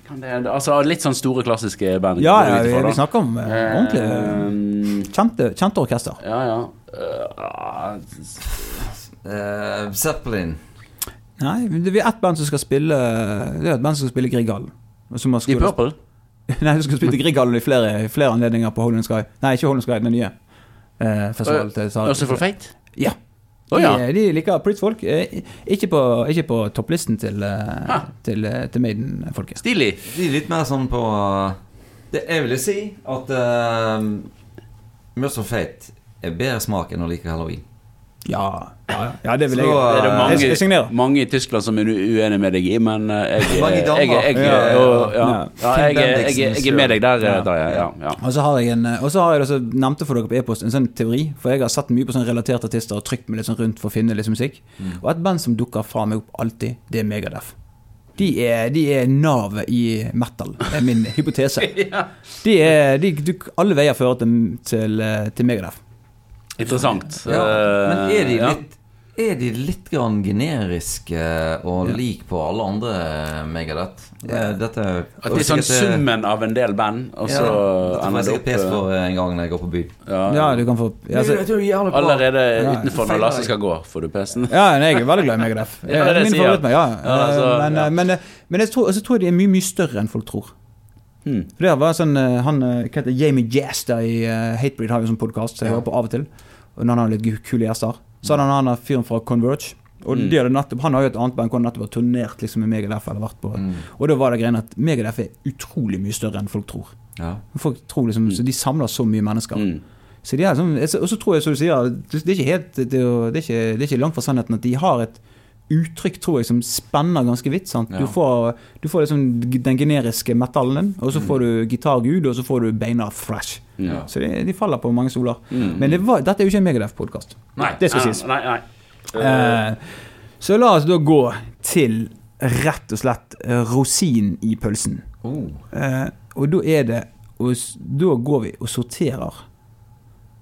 kan det Altså litt sånn store, klassiske band. Ja, ja, vi, vi snakker om uh, ordentlig Eh, kjente, kjente orkester. Ja, ja. Uh, Zeppelin. Nei, det er ett band som skal spille Det er et band som skal spille Grieghallen. skulle, Purple? nei, du skal spille Grieghallen i flere, flere anledninger på Holland Sky. Nei, ikke Holland Sky, den nye. Uh, festivalen til Også for Fate? Ja. De, ja. de liker Priest-folk. Eh, ikke, på, ikke på topplisten til, ah. Til, eh, til Maiden-folket. Stilig. De er litt mer sånn på det, Jeg vil si at uh, og Fate er bedre smak enn å like Halloween. Ja, ja, ja. ja, det vil jeg. Så, Det er det Eh, mange, jeg signerer. mange i Tyskland som er uenig med deg i, men eh, jeg, jeg, jeg, jeg, Ja, ja, ja. ja. Ja. Ja, jeg, jeg, jeg, jeg er med deg der, Ja. eh, Ja, ja. Og så har jeg en Og så har jeg også nevnte for dere på e-post en sånn teori. For jeg har sett mye på sånne relaterte artister og trykt meg litt sånn rundt for å finne litt musikk. Og et band som dukker fra meg opp alltid, det er Megadef. De er, de er navet i metal, er min hypotese. De er, de, du, alle veier fører til, til, eh, til Megadeth. Interessant. Ja, men er de Eh, litt er de litt grann generiske og Ja. lik på alle andre Megadeth? Det, Dette At det er sånn summen av en del band, og så Dette får jeg det sikkert opp pes eh, for en gang når jeg går på by. ja, Ja, du kan få altså, det er. Allerede Ja. utenfor når Lasse skal gå, får du pesen. Ja, nei, jeg er veldig glad i Megadeth. Ja, det er Min favoritt, ja. Ja, altså, men, men, men jeg tror, så tror jeg de er mye, mye større enn folk tror. Hmm. For det var sånn, eh, han, eh, hva heter Jamie Jasta i Hatebreed har jo sånn podkast så jeg Ja. hører på av og til. Og han har litt kule gjester. Så hadde han han fyren fra Converge. Og Mm. nettopp, Han har jo et annet band hvor han nettopp har turnert liksom, med Megadeth. Eller vært på. Mm. Og da var det greien at Megadeth er utrolig mye større enn folk tror. Ja. Folk tror liksom, så De samler så mye mennesker. Mm. Så de er sånn, og så tror jeg, som du sier, det er ikke helt det er, det er ikke, det er ikke langt fra sannheten at de har et uttrykk, tror jeg, som spenner ganske vidt. sant? Du får, du får liksom den generiske metallen din, og så får du gitargud, og så får du beina fresh. Ja. Så de, de faller på mange stoler. Mm. Men det var, dette er jo ikke en Megadeth-podkast. Nei, Det skal sies. Nei, nei. Eh, så la oss da gå til rett og slett Rosin rosinen i pølsen. Oh. Eh, og da er det og Da går vi og sorterer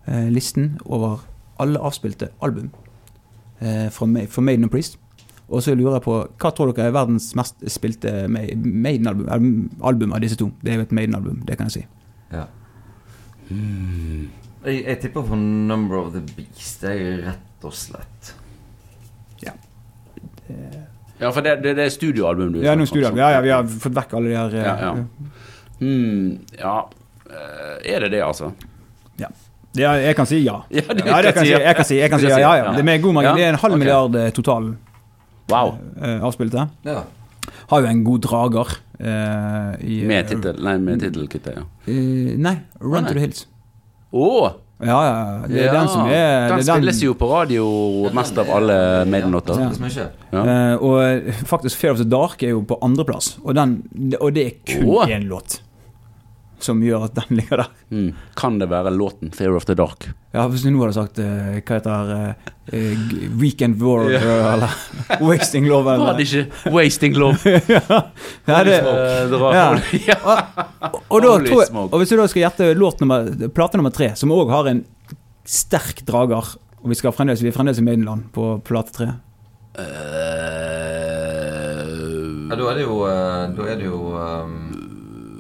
eh, listen over alle avspilte album eh, fra, Made, fra Maiden og Priest. Og så lurer jeg på hva tror dere er verdens mest spilte Maiden-album album, album av disse to? Det er jo et Maiden-album, det kan jeg si. Ja. Jeg, jeg tipper på Number of the Beast. Det er rett og slett. Ja, Ja, for det, det, det er studioalbum du Ja, noen studioalbum. Ja, ja, vi har fått vekk alle de her eh, Ja, ja. Hmm, ja. Eh, Er det det, altså? Ja, jeg kan si ja. Ja, det Ja, det kan kan jeg si. Jeg kan si, jeg kan si ja, ja. Det er med god margin. Ja, Det er en halv milliard eh, total Wow. eh, avspilte. Ja. Har jo en god drager. eh, i, Med tittel Nei, med tittelkuttet, ja. Eh, nei, Run nei. to the Hills. Oh. Ja, ja, det er ja. den som er Den det spilles jo på radio mest av alle Maiden-låter. Ja. Ja. Uh, og faktisk Fear of the Dark er jo på andreplass, og, den- og det er kun én oh. låt som gjør at den ligger der. Mm. Kan det være låten 'Fear of the Dark'? Ja, Hvis du nå hadde sagt uh, hva heter uh, Weekend War eller Wasting Love Var eller det ikke 'Wasting Love'? ja, det, Eh, dra- Ja. ja. og, da Holy tror jeg, smoke. og hvis du da skal gjette låt nummer, plate nummer tre, som òg har en sterk drager Og vi, skal fremdeles, vi er fremdeles i Maidenland på plate tre. Ja, da er det jo Da er det jo um,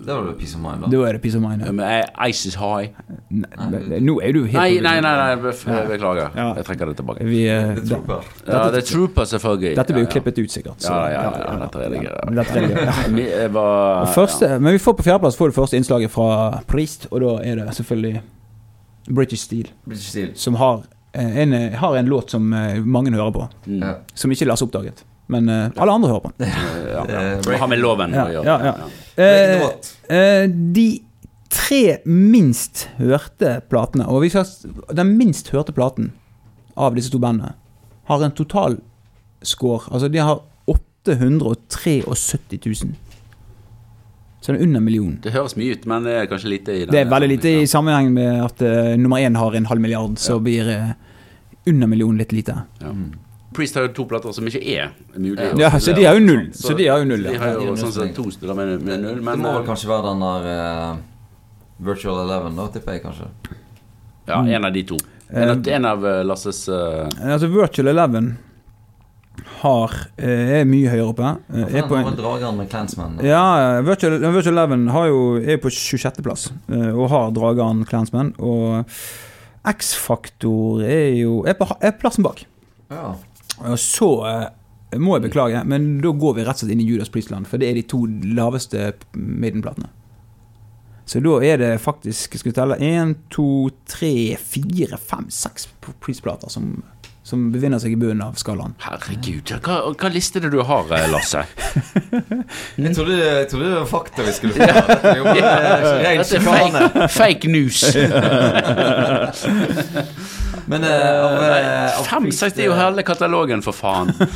Det var det Peace of Mind, da. Da er det Peace of Mind. Ja, Ja. men er Ice is high. Nei, Nå er du helt Nei, nei, nei, nei bef- beklager. Ja. Jeg trekker det tilbake. Vi, eh, The da- Trooper. Ja, det er Trooper, selvfølgelig. dette blir jo Ja, ja. klippet ut, sikkert. så- Ja, ja, ja, ja, dette er det gøy. Dette er det gøy, ja. Vi Første, Men vi får på fjerdeplass får det første innslaget fra Priest, og da er det selvfølgelig British Steel, British Steel. som har eh, en, eh, har en låt som eh, mange hører på, Mm. Ja. som ikke Lars oppdaget. Men eh, alle andre hører på den. Ja, ja. Det har med loven Ja, å gjøre. ja, ja. Eh, eh, de tre minst hørte platene, og vi skal, den minst hørte platen av disse to bandene, har en totalscore Altså, de har 873 000. Så det er under millionen. Det høres mye ut, men det er kanskje lite i den. Det er veldig lite i sammenheng med at uh, nummer én har en halv milliard, så blir uh, under millionen litt lite. Ja. Priest har jo to plater som ikke er mulig. Ja, så de har jo null. Så, Så de har jo null, De har jo sånn sett to spiller med, med null, Det må vel eh, kanskje være den der uh, Virtual Eleven, da, tipper jeg kanskje. ja, en av de to. En av, en av eh, Lasses uh... Altså, Virtual Eleven har, er mye høyere oppe. Er på en, drageren med Clansman. ja, Virtual, Virtual Eleven har jo, er på 26.-plass og har drageren Clansman. Og X-Faktor er jo er, på, er plassen bak. Ja. Så eh, må jeg beklage, men da går vi rett og slett inn i Judas Priestland, for det er de to laveste Maiden-platene. Så da er det faktisk Skal vi telle én, to, tre, fire, fem, seks Priest-plater som, som befinner seg i bunnen av skalaen. Herregud, hva, hva liste er det du har, eh, Lasse? Jeg trodde, jeg trodde det var fakta vi skulle få. Jo bare er fake, fake news. Men uh, av, eh, Fem, seks, det er jo hele katalogen, for faen. Det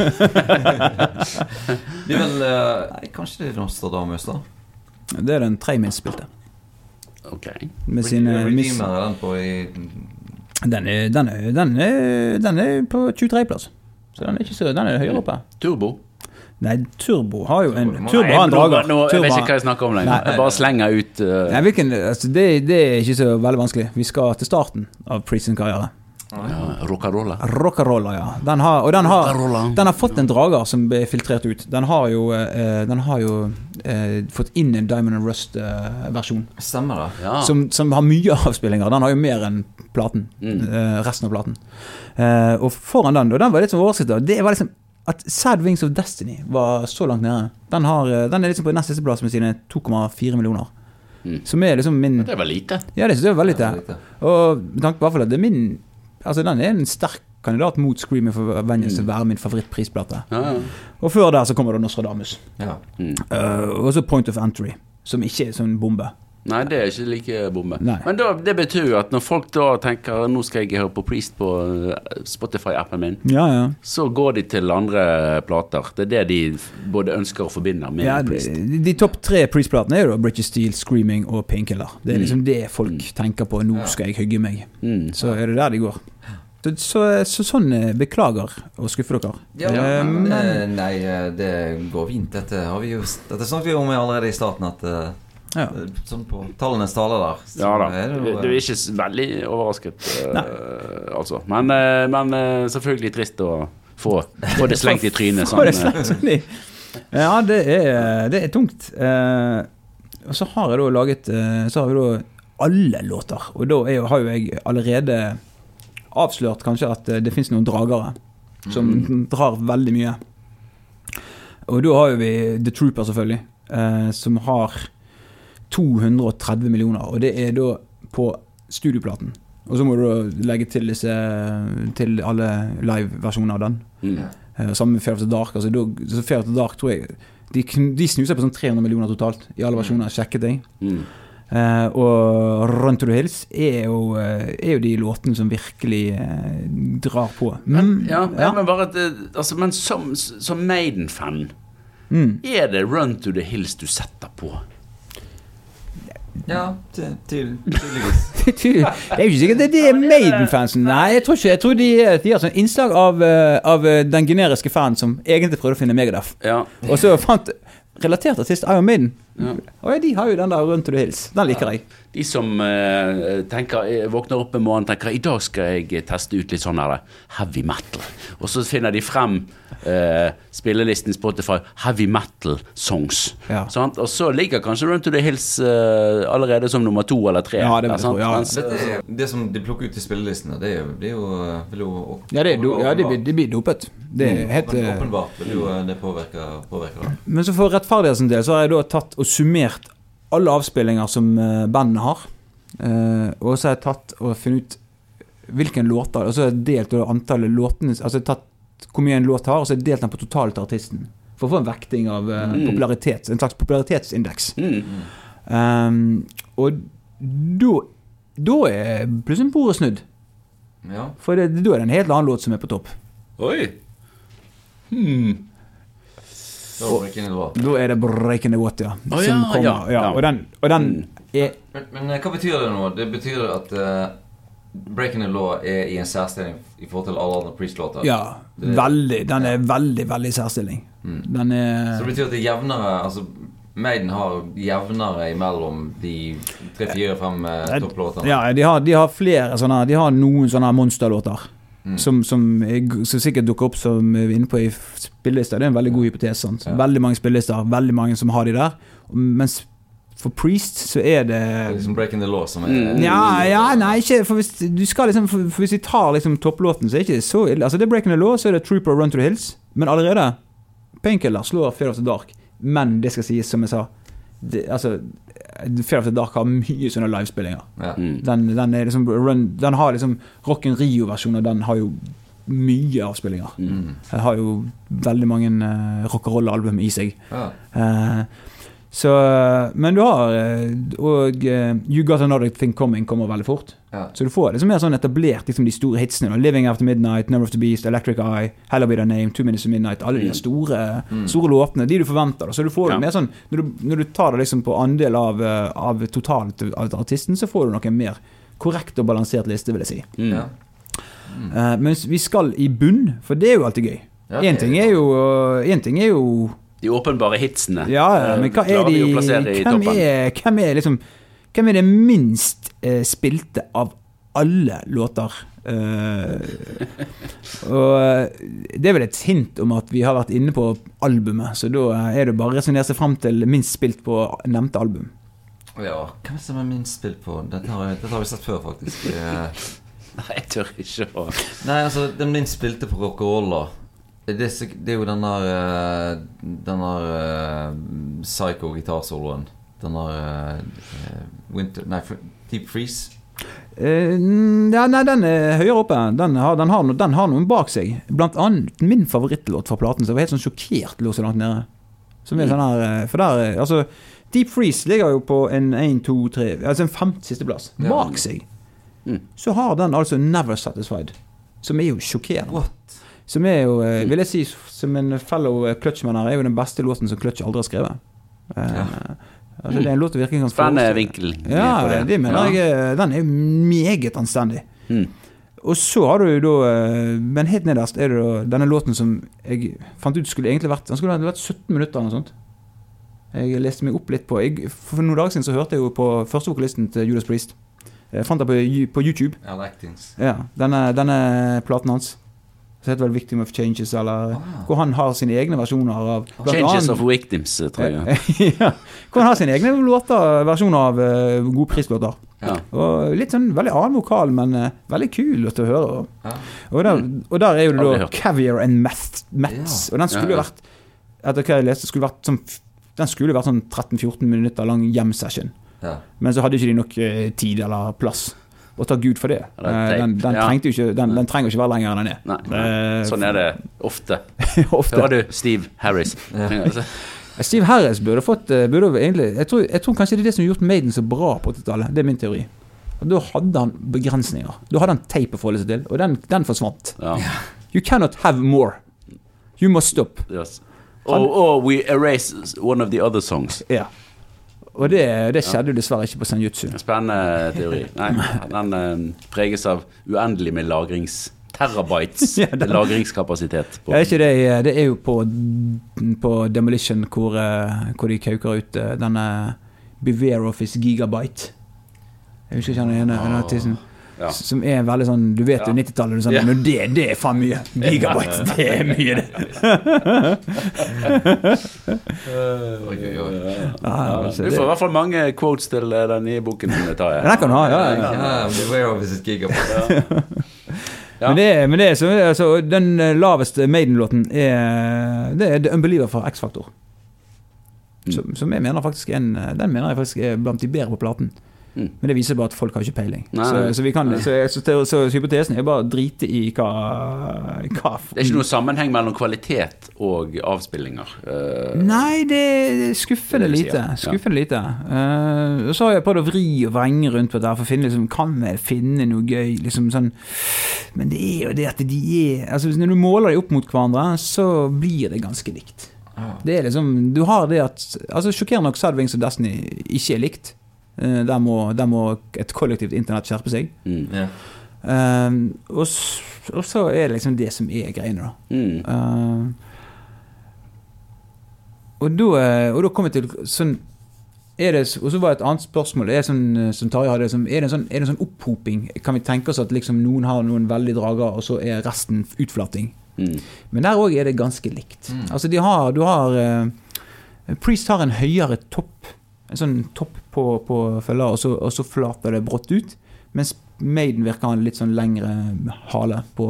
er vel uh, nei, Kanskje det er Nostradamus, da? Det er den tre minst spilte. Ok. Med sine Redeemer er den på i den, er, den, er, den, er, den er på 23.-plass. Så den er ikke så Den er høyere oppe. Turbo. Nei, Turbo har jo en Turbo. Turbo har en Nei, nå- drager. Nå, jeg vet ikke hva jeg snakker om lenger. Jeg bare slenger ut uh... Nei, hvilken, altså det, det er ikke så veldig vanskelig. Vi skal til starten av Priest sin Rocarola, ja, Rockarolla. Rockarolla, ja. Den har, og den har, den har fått en drager som ble filtrert ut. Den har jo, eh, den har jo eh, fått inn en Diamond and Rust-versjon. Stemmer det? Ja. som, som har mye avspillinger. Den har jo mer enn platen. Mm. eh, resten av platen. Eh, og foran den, og den var litt som oversikt, da, det var liksom at Sad Wings of Destiny var så langt nede. Den, har, eh, den er liksom på nest siste plass med sine 2,4 millioner. Mm. Som er liksom min Det var lite. Ja, det det er veldig lite. Og med tanke på at det er min Altså, den er en sterk kandidat mot Screaming for Vengeance til å være min favorittprisplate. Ja. Og før der så kommer da Nostradamus. Ja. Mm. Uh, og så Point of Entry, som ikke er sånn bombe. Nei, det er ikke like bombe. Nei. Men da, det betyr jo at når folk da tenker nå skal jeg høre på Priest på eh, Spotify-appen min, Ja, ja. så går de til andre plater. Det er det de både ønsker og forbinder med ja Priest. de topp tre Priest-platene er jo da British Steel, Screaming og Painkiller. Det er Mm. liksom det folk tenker på. Nå skal jeg hygge meg. Mm. Så er det der de går. Så, så, så sånn eh, Beklager å skuffe dere. Ja, Eh, men, Nei, det går fint. Dette, har vi jo, dette snakket vi om allerede i starten. At ja. Sånn på tallenes tale der. så Ja da. er det du er eh, ikke veldig overrasket, uh, altså. Men, uh, men uh, selvfølgelig trist å få, få det slengt i trynet. Få det Sånn. Ja, det er, det er tungt. Eh, og så har jeg da laget Så har vi da alle låter. Og da er, jo- har jo jeg allerede avslørt kanskje at det fins noen dragere som drar veldig mye. Og da har jo vi The Trooper, selvfølgelig, eh, som har 230 millioner. Og det er da på studioplaten. Og så må du legge til disse Til alle live-versjoner av den. Mm. Eh, Sammen med Fair of the Dark. Altså, så Fair of the Dark tror jeg De, de snuser på sånn 300 millioner totalt i alle versjoner. Sjekket jeg. Mm. Uh, og Run to the Hills er jo, eh, er jo de låtene som virkelig uh, drar på. Men, Mm, ja, ja. men bare at altså, Men som, som Maiden-fan, Mm. er det Run to the Hills du setter på? Ja, ty- ty- tydeligvis. det er jo ikke sikkert det er Maiden-fansen Nei, jeg tror ikke Jeg tror de, er- de har sånn innslag av, eh, av eh, den generiske fan som egentlig prøvde å finne Megadeth. Ja. Og så fant relatert artist Iron Maiden. Ja. Og ja, de har jo den der Run to the Hills. Den liker jeg. De som eh, tenker, eh, våkner opp en morgen og tenker i dag skal jeg teste ut litt sånn her heavy metal. Og så finner de frem eh, spillelisten Spotify heavy metal songs. Ja. Sant? Og så ligger kanskje Run to the Hills eh, allerede som nummer to eller tre. Ja, det jeg sant? ja. Mens, det, det som de plukker ut i spillelistene, det er jo, det er jo, vil jo Ja, det, do, ja, det, blir, det blir dopet. Det er helt Men eh, Åpenbart vil jo det påvirke, påvirke det. Men så for rettferdighetens del så har jeg da tatt og summert alle avspillinger som bandet bandene har. Eh, og så har jeg tatt og funnet ut hvilken låter Og så har jeg delt antallet låtene Altså jeg har tatt hvor mye en låt har, og så har jeg delt den på totalt til artisten. For å få en vekting av eh, Mm. popularitet. En slags popularitetsindeks. mm, Um, og da Da er plutselig bordet snudd. Ja. For da er det en helt annen låt som er på topp. Oi! Da var det ikke noe bra. Da er det 'Breaking the Water' ja. oh, som ja, kommer. ja, Ja, ja. og den, og den er Men, men hva betyr det nå? Det betyr at uh, Breaking the Law er i en særstilling i forhold til alle andre Priest-låter? Ja, veldig. Den er veldig, veldig særstilling. Mm. Den er Så det betyr at det er jevnere Altså Maiden har jevnere imellom de tre, fire, fem eh, topplåtene? Ja, de har, de har flere sånne De har noen sånne monsterlåter. Mm. Som, som, er som sikkert dukker opp som vi er inne på i spillelister. Det er en veldig god hypotese. Sant? Ja. Veldig mange spillelister, veldig mange som har de der. Mens for Priest så er det Det er liksom Breaking the Law som er Mm. ja, ja, nei, ikke For hvis du skal liksom For, for hvis vi tar liksom topplåten, så er det ikke så ille. Altså Det er Breaking the Law, så er det Trooper Run to the Hills. Men allerede Painkiller slår Fear of the Dark. Men det skal sies, som jeg sa det, Altså Fear of the Dark har mye sånne livespillinger. ja. Mm. Den, den, er liksom run, den har liksom Rock in Rio-versjonen, den har jo mye avspillinger. Mm. Den har jo veldig mange uh, rock'n'roll-album i seg. Ja. Eh, så Men du har eh, Og eh, You Got Another Thing Coming kommer veldig fort. Ja. Så du får liksom mer sånn etablert liksom de store hitsene. da. Living After Midnight, Number of the Beast, Electric Eye, Hell Be The Name, Two Minutes of Midnight. Alle de Mm. store, Mm. store låtene. De du forventer. da. Så du får Ja. mer sånn når du, når du tar det liksom på andel av, eh, av totalt av artisten, så får du nok en mer korrekt og balansert liste, vil jeg si. Mm. Ja. Eh, men vi skal i bunn, for det er jo alltid gøy. Én det ting er jo En ting er jo De åpenbare hitsene Ja, ja, men hva er de Hvem er, hvem er liksom Hvem er det minst eh, spilte av alle låter? Uh, og eh, det er vel et hint om at vi har vært inne på albumet, så da er det bare å resonnere seg fram til minst spilt på nevnte album. ja. Hvem som er minst spilt på? Dette har, dette har vi sett før, faktisk. Eh, Nei, jeg tør ikke å Nei, altså, den minst spilte på rock'n'roll, det, er sik- det er jo den der eh, Den der eh, psycho-gitarsoloen. Den der eh, Winter Nei, Deep Freeze. Uh, ja, nei, den er høyere oppe. Den har, den, har, den har noen bak seg. Blant annet min favorittlåt fra platen, som jeg var helt sånn sjokkert lå så langt nede. Som er Mm. sånn her For der Altså, Deep Freeze ligger jo på en 1, 2, 3 Altså en femte sisteplass. Ja. Bak seg Mm. så har den altså Never Satisfied. Som er jo sjokkerende. What? Som er jo, eh, vil jeg si, som en fellow eh, Clutchman her, er jo den beste låten som Clutch aldri har skrevet. Eh, Ja. altså, det er en låt virker ganske Spennende vinkel Ja, på det, det. mener Ja. jeg. Den er meget anstendig. Mm. Og så har du jo da Men helt nederst er det da denne låten som jeg fant ut skulle egentlig vært Den skulle vært 17 minutter eller noe sånt. Jeg leste meg opp litt på jeg, For noen dager siden så hørte jeg jo på førstevokalisten til Judas Priest. Jeg fant den på, på YouTube. Ja, Ja, denne, denne platen hans. Så heter vel 'Victim of Changes', eller Ah. Hvor han har sine egne versjoner av Changes annet- of Victims, tror jeg. ja, Hvor han har sine egne låter, versjoner av uh, gode prislåter. Ja. Og litt sånn veldig annen vokal, men uh, veldig kul til å høre. Ja. Og der, og der er jo det da. Caviar and Mats, Mets. Og den skulle jo vært Etter hva jeg leste, skulle vært sånn den skulle vært sånn 13-14 minutter lang hjem-session. Ja. Men så hadde ikke de nok eh, tid eller plass. Og takk Gud for det. Eh, den, den, Ja. jo ikke, den, den trenger jo ikke være lenger enn den er. Nei, nei. sånn er det ofte. Ofte. Hører du Steve Harris? Ja. Steve Harris burde fått eh, burde egentlig, jeg, tror, jeg tror kanskje det er det som har gjort Maiden så bra på 80-tallet. Det er min teori. Og Da hadde han begrensninger. Da hadde han teip å forholde seg til, og den, den forsvant. Ja. You cannot have more. You must stop. Yes. Og, or we erase one of the other songs. Ja. Og det, det skjedde jo dessverre ikke på Senjutsu. Spennende teori. Nei, den eh, preges av uendelig med lagrings... Terabytes Ja, den- lagringskapasitet. På. Ja, ikke det, det er jo på, på Demolition hvor, eh, hvor de kauker ut eh, denne Beware Office gigabyte. Jeg husker ikke han ene Oh. Ja. Som er veldig sånn Du vet jo Ja. 90-tallet. Sånn, Ja. Men det, det er faen mye. Gigabyte, det er mye, det. Oi, oi, oi. Ja, altså, Du får i hvert fall mange quotes til eh, den nye boken din. Den kan du ha, ja. ja. Ja, gigabyte. Ja. Men det, er- men det er så, altså, den eh, laveste Maiden-låten er Det er The Unbeliever fra X-Factor. Som, som jeg mener faktisk er en, Den mener jeg faktisk er blant de bedre på platen. Mm. Men det viser bare at folk har ikke peiling. Nei, så, så, vi kan, så, så, så, så hypotesen er bare å drite i hva, hva Det er ikke noe sammenheng mellom kvalitet og avspillinger. Uh, Nei, det er skuffende Det det lite. Skuffende ja. Lite. Uh, og så har jeg prøvd å vri og vrenge rundt på det for å finne liksom, kan vi finne noe gøy. Liksom, sånn. Men det er jo det at de er altså, Når du måler dem opp mot hverandre, så blir det ganske likt. Ah. Det er liksom, du har det at altså Sjokkerende nok Sad Wings og Destiny ikke er likt. Eh, der, må, der må et kollektivt internett skjerpe seg. Mm. Ja. Um, og, og så er det liksom det som er greiene, da. Mm. Eh, og, da, eh, og da kom jeg til sånn er det, Og så var det et annet spørsmål. Er, det sånn, eh, som Tarjei hadde, som, er, det en sånn, er det en sånn opphoping? Kan vi tenke oss at liksom noen har noen veldig drager, og så er resten utflating? Mm. Men der òg er det ganske likt. Mm. Altså de har, du har uh, Priest har en høyere topp. En sånn topp på, på fella, og, så- og så flater det brått ut. Mens Maiden virker ha en litt sånn lengre hale på,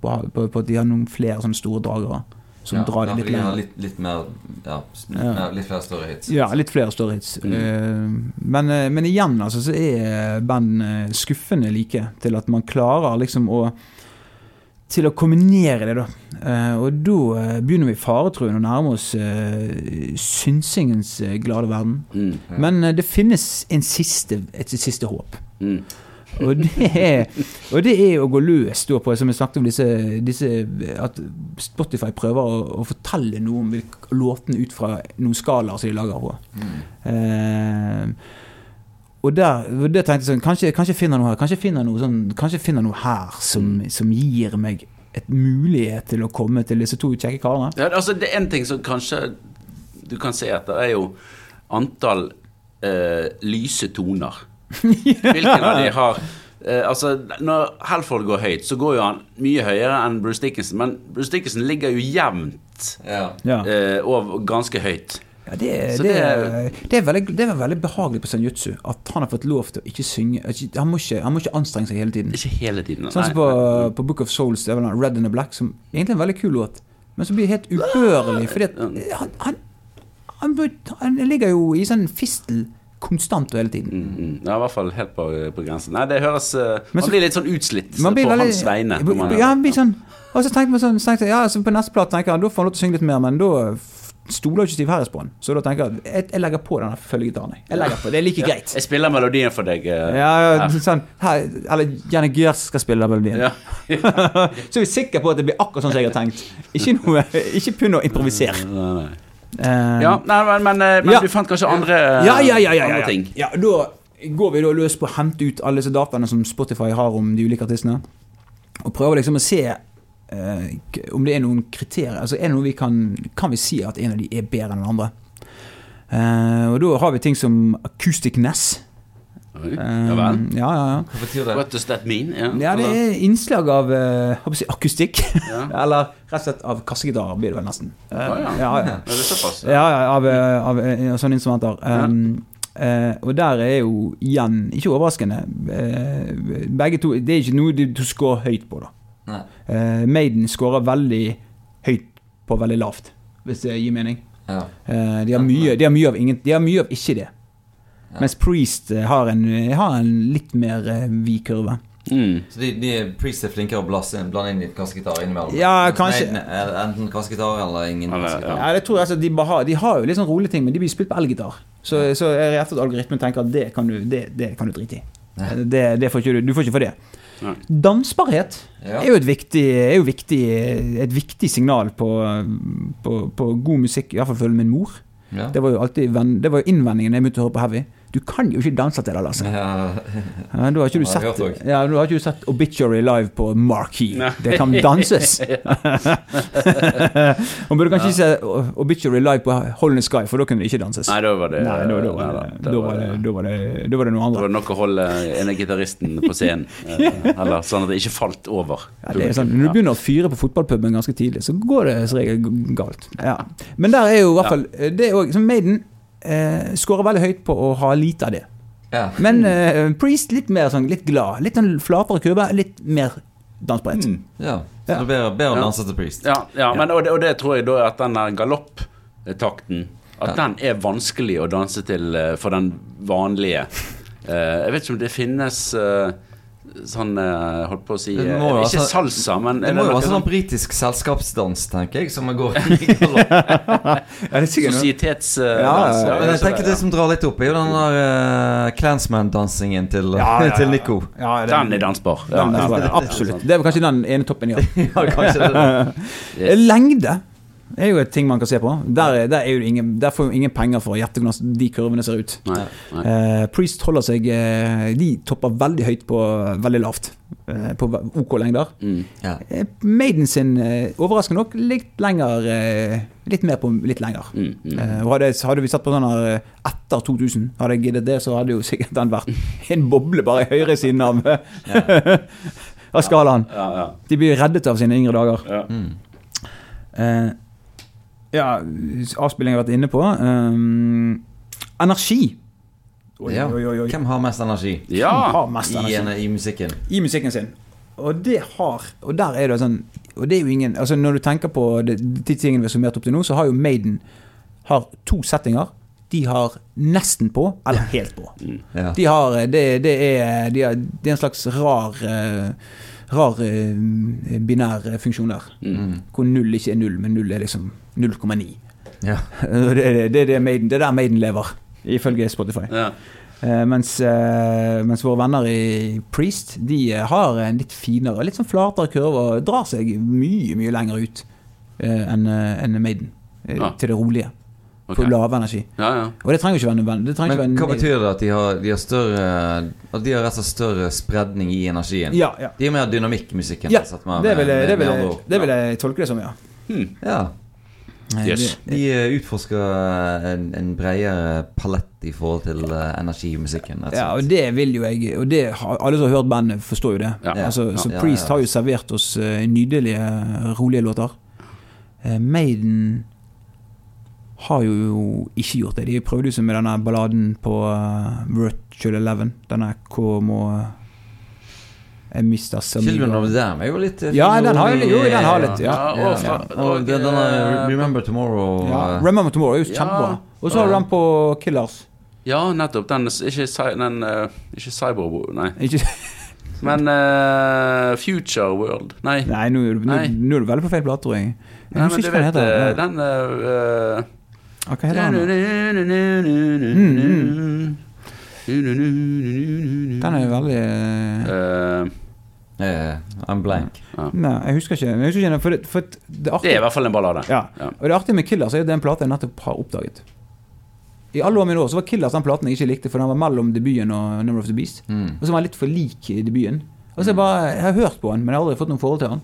på, på, på at de har noen flere sånne store dragere. Som ja, drar det litt lenger. litt, litt mer ja, litt, Ja. Mer, Litt flere større hits. Ja, litt flere store hits. Mm. Eh, men, eh, men igjen altså, så er bandene skuffende like til at man klarer liksom å til å kombinere det, da. Eh, og da eh, begynner vi faretruen å nærme oss uh, synsingens eh, glade verden. Mm. Ja. Men eh, det finnes en siste, et siste håp. Mm. Og det er, og det er å gå løs da på, som jeg snakket om, disse, disse At Spotify prøver å, å fortelle noe om låten låtene ut fra noen skalaer som de lager på. Mm. Eh, og der, der tenkte jeg sånn, kanskje, kanskje jeg finner noe her Kanskje finner noe, sånn, kanskje finner noe her som, som gir meg et mulighet til å komme til disse to kjekke karene. Ja, altså, det er en ting som kanskje du kan se etter, er jo antall eh, lyse toner. Hvilken av de har eh, Altså, når Helford går høyt, så går jo han mye høyere enn Bruce Dickinson, men Bruce Dickinson ligger jo jevnt Ja. Ja. eh, og ganske høyt. Ja, det, det, det- er veldig, det er veldig behagelig på Senjutsu at han har fått lov til å ikke synge Han må ikke, han må ikke anstrenge seg hele tiden. Ikke hele tiden. Sånn som på, på Book of Souls, det er vel Red and the Black, som egentlig er en veldig kul låt, men som blir helt ubørlig, fordi at han, han, han, han ligger jo i sånn fistel konstant og hele tiden. Mm, mm. Ja, i hvert fall helt på, på grensen. Nei, det høres eh, Man så- blir litt sånn utslitt Man på veldig- hans vegne. Ja, han blir sånn Og så tenker man sånn, så tenkte ja, så på neste plate tenker jeg, da får han lov til å synge litt mer, men da stoler ikke Steve Harris på den. Så da tenker jeg at jeg, jeg legger på denne følgegitaren. jeg. Legger på, Det er like greit. Jeg spiller melodien for deg. Uh, Ja, ja, sånn, her, eller Janne Gjørs skal spille den melodien. Ja. Så er vi sikre på at det blir akkurat sånn som jeg har tenkt. Ikke noe, ikke pynn å improvisere. Nei, nei. Uh, Ja, nei, men, men, eh, men Ja. du fant kanskje andre, ja, ja, ja, ja, ja, ting? ja. Da går vi da løs på å hente ut alle disse dataene som Spotify har om de ulike artistene. Og prøver liksom å se om det er noen kriterier. Altså er det noe vi kan Kan vi si at en av de er bedre enn den andre? Eh, og da har vi ting som Acoustic Ness. Oi, Eh, Ja vel. ja, ja, ja. Hva betyr det? What does that mean? Ja, Ja, det er innslag av eh, jeg si, akustikk. Ja. Eller rett og slett av kassegitarer, blir det vel nesten. Uh, ah, ja. ja, ja. Er det såpass? Ja, ja, av, av, av eh, sånne instrumenter. Um, uh, og der er jo igjen, ikke overraskende eh, Begge to Det er ikke noe du, du scorer høyt på, da. Nei. Eh, Maiden scorer veldig høyt på veldig lavt, hvis det gir mening. Ja. Uh, de, har mye, de har mye av ingen De har mye av ikke det. Mens Priest eh, har en, har en litt mer vid kurve. Mm. Så de, de Priest er flinkere å blasse inn, blande inn litt kassegitar innimellom? Ja, kanskje. Maiden er enten kassegitar eller ingen kassegitar? Ja, det tror jeg altså, de, bare har, de har jo litt sånn rolige ting, men de blir spilt på elgitar. Så, så jeg rett og slett algoritmen tenker at det kan du, det, det kan du drite i. Det, det får ikke du, du får ikke for det. Nei. Dansbarhet Ja. er jo et viktig, er jo viktig, et viktig signal på, på, på god musikk, i hvert fall følge min mor. Ja. Det var jo alltid det var jo innvendingen jeg begynte å høre på heavy. Du kan jo ikke danse til det, Lasse. Ja. Ja, da har ikke du sett, ja, du har ikke du sett Obituary live på Marquee. Nei. Det kan danses. Man burde kanskje ikke se Obituary live på Hole Sky, for da kunne det ikke danses. Nei, da var det Nei, da, da, var da, det, da, da, var da var det noe Da andre. var nok å holde ene gitaristen på scenen. eh, Eller sånn at det ikke falt over. Ja, det er sånn, når du begynner å fyre på fotballpuben ganske tidlig, så går det som regel galt. Ja. Men der er jo i hvert fall det er også, som Maiden eh, skårer veldig høyt på å ha lite av det. ja. Men eh, Priest litt mer sånn litt glad. Litt sånn flatere kurve, litt mer dansbarhet. Mm. ja. Så det er bedre, bedre å danse til Priest. Ja, ja men, og, det, og det tror jeg da at den der galopptakten At den er vanskelig å danse til eh, for den vanlige. Eh, jeg vet ikke om det finnes eh, sånn eh, Holdt på å si eh, Ikke altså- salsa, men Det må jo være sånn sånn britisk selskapsdans, tenker jeg, som går i galopp. Ja, er sikkert sosietetsdans. Ja, ja, ja. Jeg tenker det som drar litt opp, er jo den der uh, Clansman-dansingen til, Ja, ja, ja. til Nico. Ja, Den er dansbar. Ja, Den ja, ja. absolutt. Det er kanskje den ene toppen, ja. Ja, kanskje det. da. Lengde er jo et ting man kan se på. Der, er- der, er jo ingen, der får jo ingen penger for å gjette hvordan de kurvene ser ut. Nei, nei. Eh, Priest holder seg eh, De topper veldig høyt på veldig lavt. eh, på OK lengder. Mm. Ja. Eh, Maiden sin eh, overraskende nok litt lenger eh, Litt mer på litt lenger. Mm, mm. Eh, hadde, hadde vi satt på sånn her etter 2000, hadde jeg giddet det, så hadde jo sikkert den vært en boble bare i høyre siden av, av skalaen. Ja, ja, De blir reddet av sine yngre dager. ja. Mm. Eh, ja, avspilling har jeg vært inne på. Um, energi. Oi, Ja. oi, oi, oi. Hvem har mest energi ja. Har mest i, energi en, i musikken? i musikken sin. Og det har Og der er det sånn Og det er jo ingen Altså Når du tenker på det, de tingene vi har summert opp til nå, så har jo Maiden har to settinger. De har nesten på, eller helt på. Ja. De har Det, det, er, de har, det er en slags rar eh, Rar eh, binær funksjon der. Mm. Hvor null ikke er null, men null er liksom 0,9. Ja. Det det, det, Maiden, det er der Maiden lever, ifølge Spotify. ja. Uh, mens, uh, mens våre venner i Priest De eh, har en litt finere, litt sånn flatere kurve og drar seg mye mye lenger ut uh, enn enn Maiden. Ja. Til det rolige. Okay. På lave energi. ja, ja. Og det trenger jo ikke være nødvendig. Men hva betyr det at de har, de har større At de har rett og slett større spredning i energien? Ja, ja. De har mer dynamikk i musikken? ja med- det, vil jeg, det, vil jeg, det vil jeg tolke det som, ja. Ja. Eh, Yes. De, De eh, utforsker en, en bredere palett i forhold til energimusikken energi i musikken. Ja, og det vil jo jeg Og det alle som har hørt bandet, forstår jo det. Ja. Altså, Ja. så Ja, Priest ja. har jo servert oss eh, nydelige, rolige låter. Eh, Maiden har jo ikke gjort det. De prøvde jo seg med denne balladen på eh, Virtual Eleven. Denne KMO Jeg mista så mye Children of Dam er jo litt eh, Ja, den har jo- den har litt, ja. Ja, og Ja. Og den, denne eh, Remember Tomorrow ja, eh, Remember Tomorrow er jo kjempebra. Og så har du den på Killers. Ja, nettopp. Den, ikke, den Ikke Cyber... Nei. Ikke, Men uh, Future World. Nei. nei, nå, er du- nå, nå er du veldig på feil plate, tror jeg. Jeg Nei, husker ikke hva den heter. eh, den uh, hva heter den? da? Den er veldig eh, Eh, Eh, I'm blank. Nei, jeg husker ikke. Jeg husker ikke for det, for det er det er i hvert fall en ballade. Ja. Ja. Og det artige med Killers er at det er en plate jeg nettopp har oppdaget. I alle år mine år så var Killers den platen jeg ikke likte, for den var mellom debuten og Number of the Beast. Mm. Og så var den litt for lik i debuten. Og så jeg bare, jeg har hørt på den, men jeg har aldri fått noe forhold til den.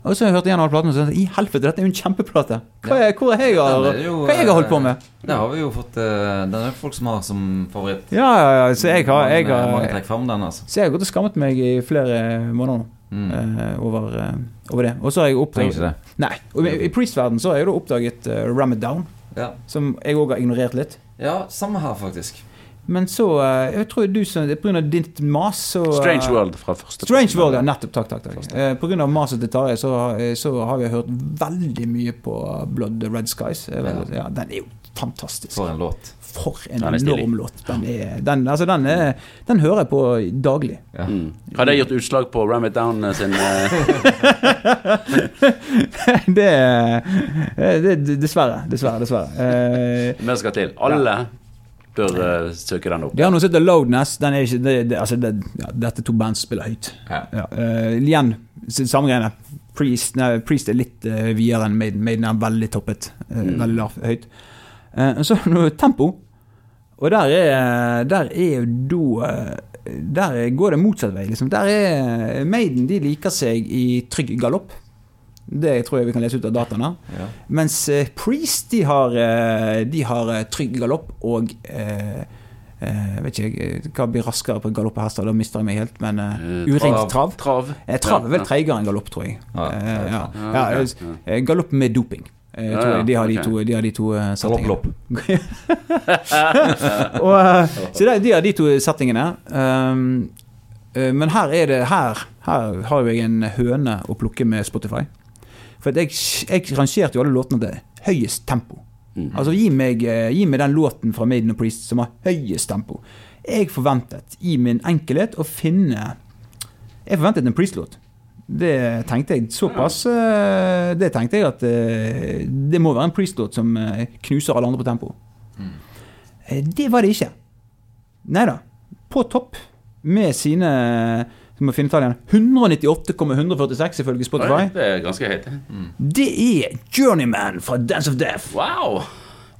Og så har jeg alle platene og så i helvete, dette er jo en kjempeplate. Hva er, hvor er jeg, har, jo, hva jeg har holdt på med? eh, Det har vi jo fått eh, Den er folk som har som favoritt. Ja, ja, ja, så jeg har, jeg Mange- Mange har, trekker den, altså. så jeg har gått og skammet meg i flere måneder nå. Mm. Uh, over, uh, over det. Og så har jeg oppdaget. Nei. I, i Priest-verden så har jeg da oppdaget uh, Ram It Down, Ja. som jeg òg har ignorert litt. ja, samme her, faktisk. Men så eh, Jeg tror du som Pga. ditt mas, så eh, Strange World fra første Strange World, ja. Nettopp. Takk, takk. takk. Eh, av maset til Tarjei så, så har vi hørt veldig mye på Blood Red Skies. Eh, vel, Ja, den er jo fantastisk. For en låt. For en Den enorm låt. Den, er, den, altså, den, er, den hører jeg på daglig. Ja. Mm. Har det gjort utslag på Ram It Down eh, sin eh, det, det, Dessverre. Dessverre. dessverre. Eh, Mer skal til. Alle bør uh, søke den opp. de har noe som heter Loudness. Den er ikke, det, det, altså det, ja, dette to band spiller høyt. Ja. Ja, uh, igjen, samme greiene. Priest, nei, Priest er litt uh, videre enn Maiden. Maiden er veldig toppet. Uh, Mm. Veldig lav, høyt. Så tempo. Og der er, der er jo da Der går det motsatt vei. Liksom. Der er Maiden de liker seg i trygg galopp. Det tror jeg vi kan lese ut av dataene. Ja. Mens eh, Priest de har, eh, de har eh, trygg galopp og eh, vet ikke jeg, hva blir raskere på galopp og hester, da mister jeg meg helt, men uh, uringt trav. Trav. Trav er vel treigere enn galopp, tror jeg. Ja, ja. Ja, eh, Galopp med doping. Ja, tror jeg. De har de to, de har de to settingene. lopp. Eh, så det, de har de to settingene. Um, men her er det her, her har jeg en høne å plukke med Spotify. For jeg, jeg rangerte jo alle låtene til høyest tempo. Mm. Altså gi meg, eh, gi meg den låten fra Maiden og Priest som har høyest tempo. Jeg forventet i min enkelhet å finne Jeg forventet en Priest-låt. Det tenkte jeg såpass eh, Det tenkte jeg at eh, det må være en Priest-låt som knuser alle andre på tempo. Mm. Det var det ikke. Nei da. På topp med sine så må finne tallene 198,146 ifølge Spotify. Oi, Det er ganske høyt. Det er Journeyman fra Dance of Death. Wow!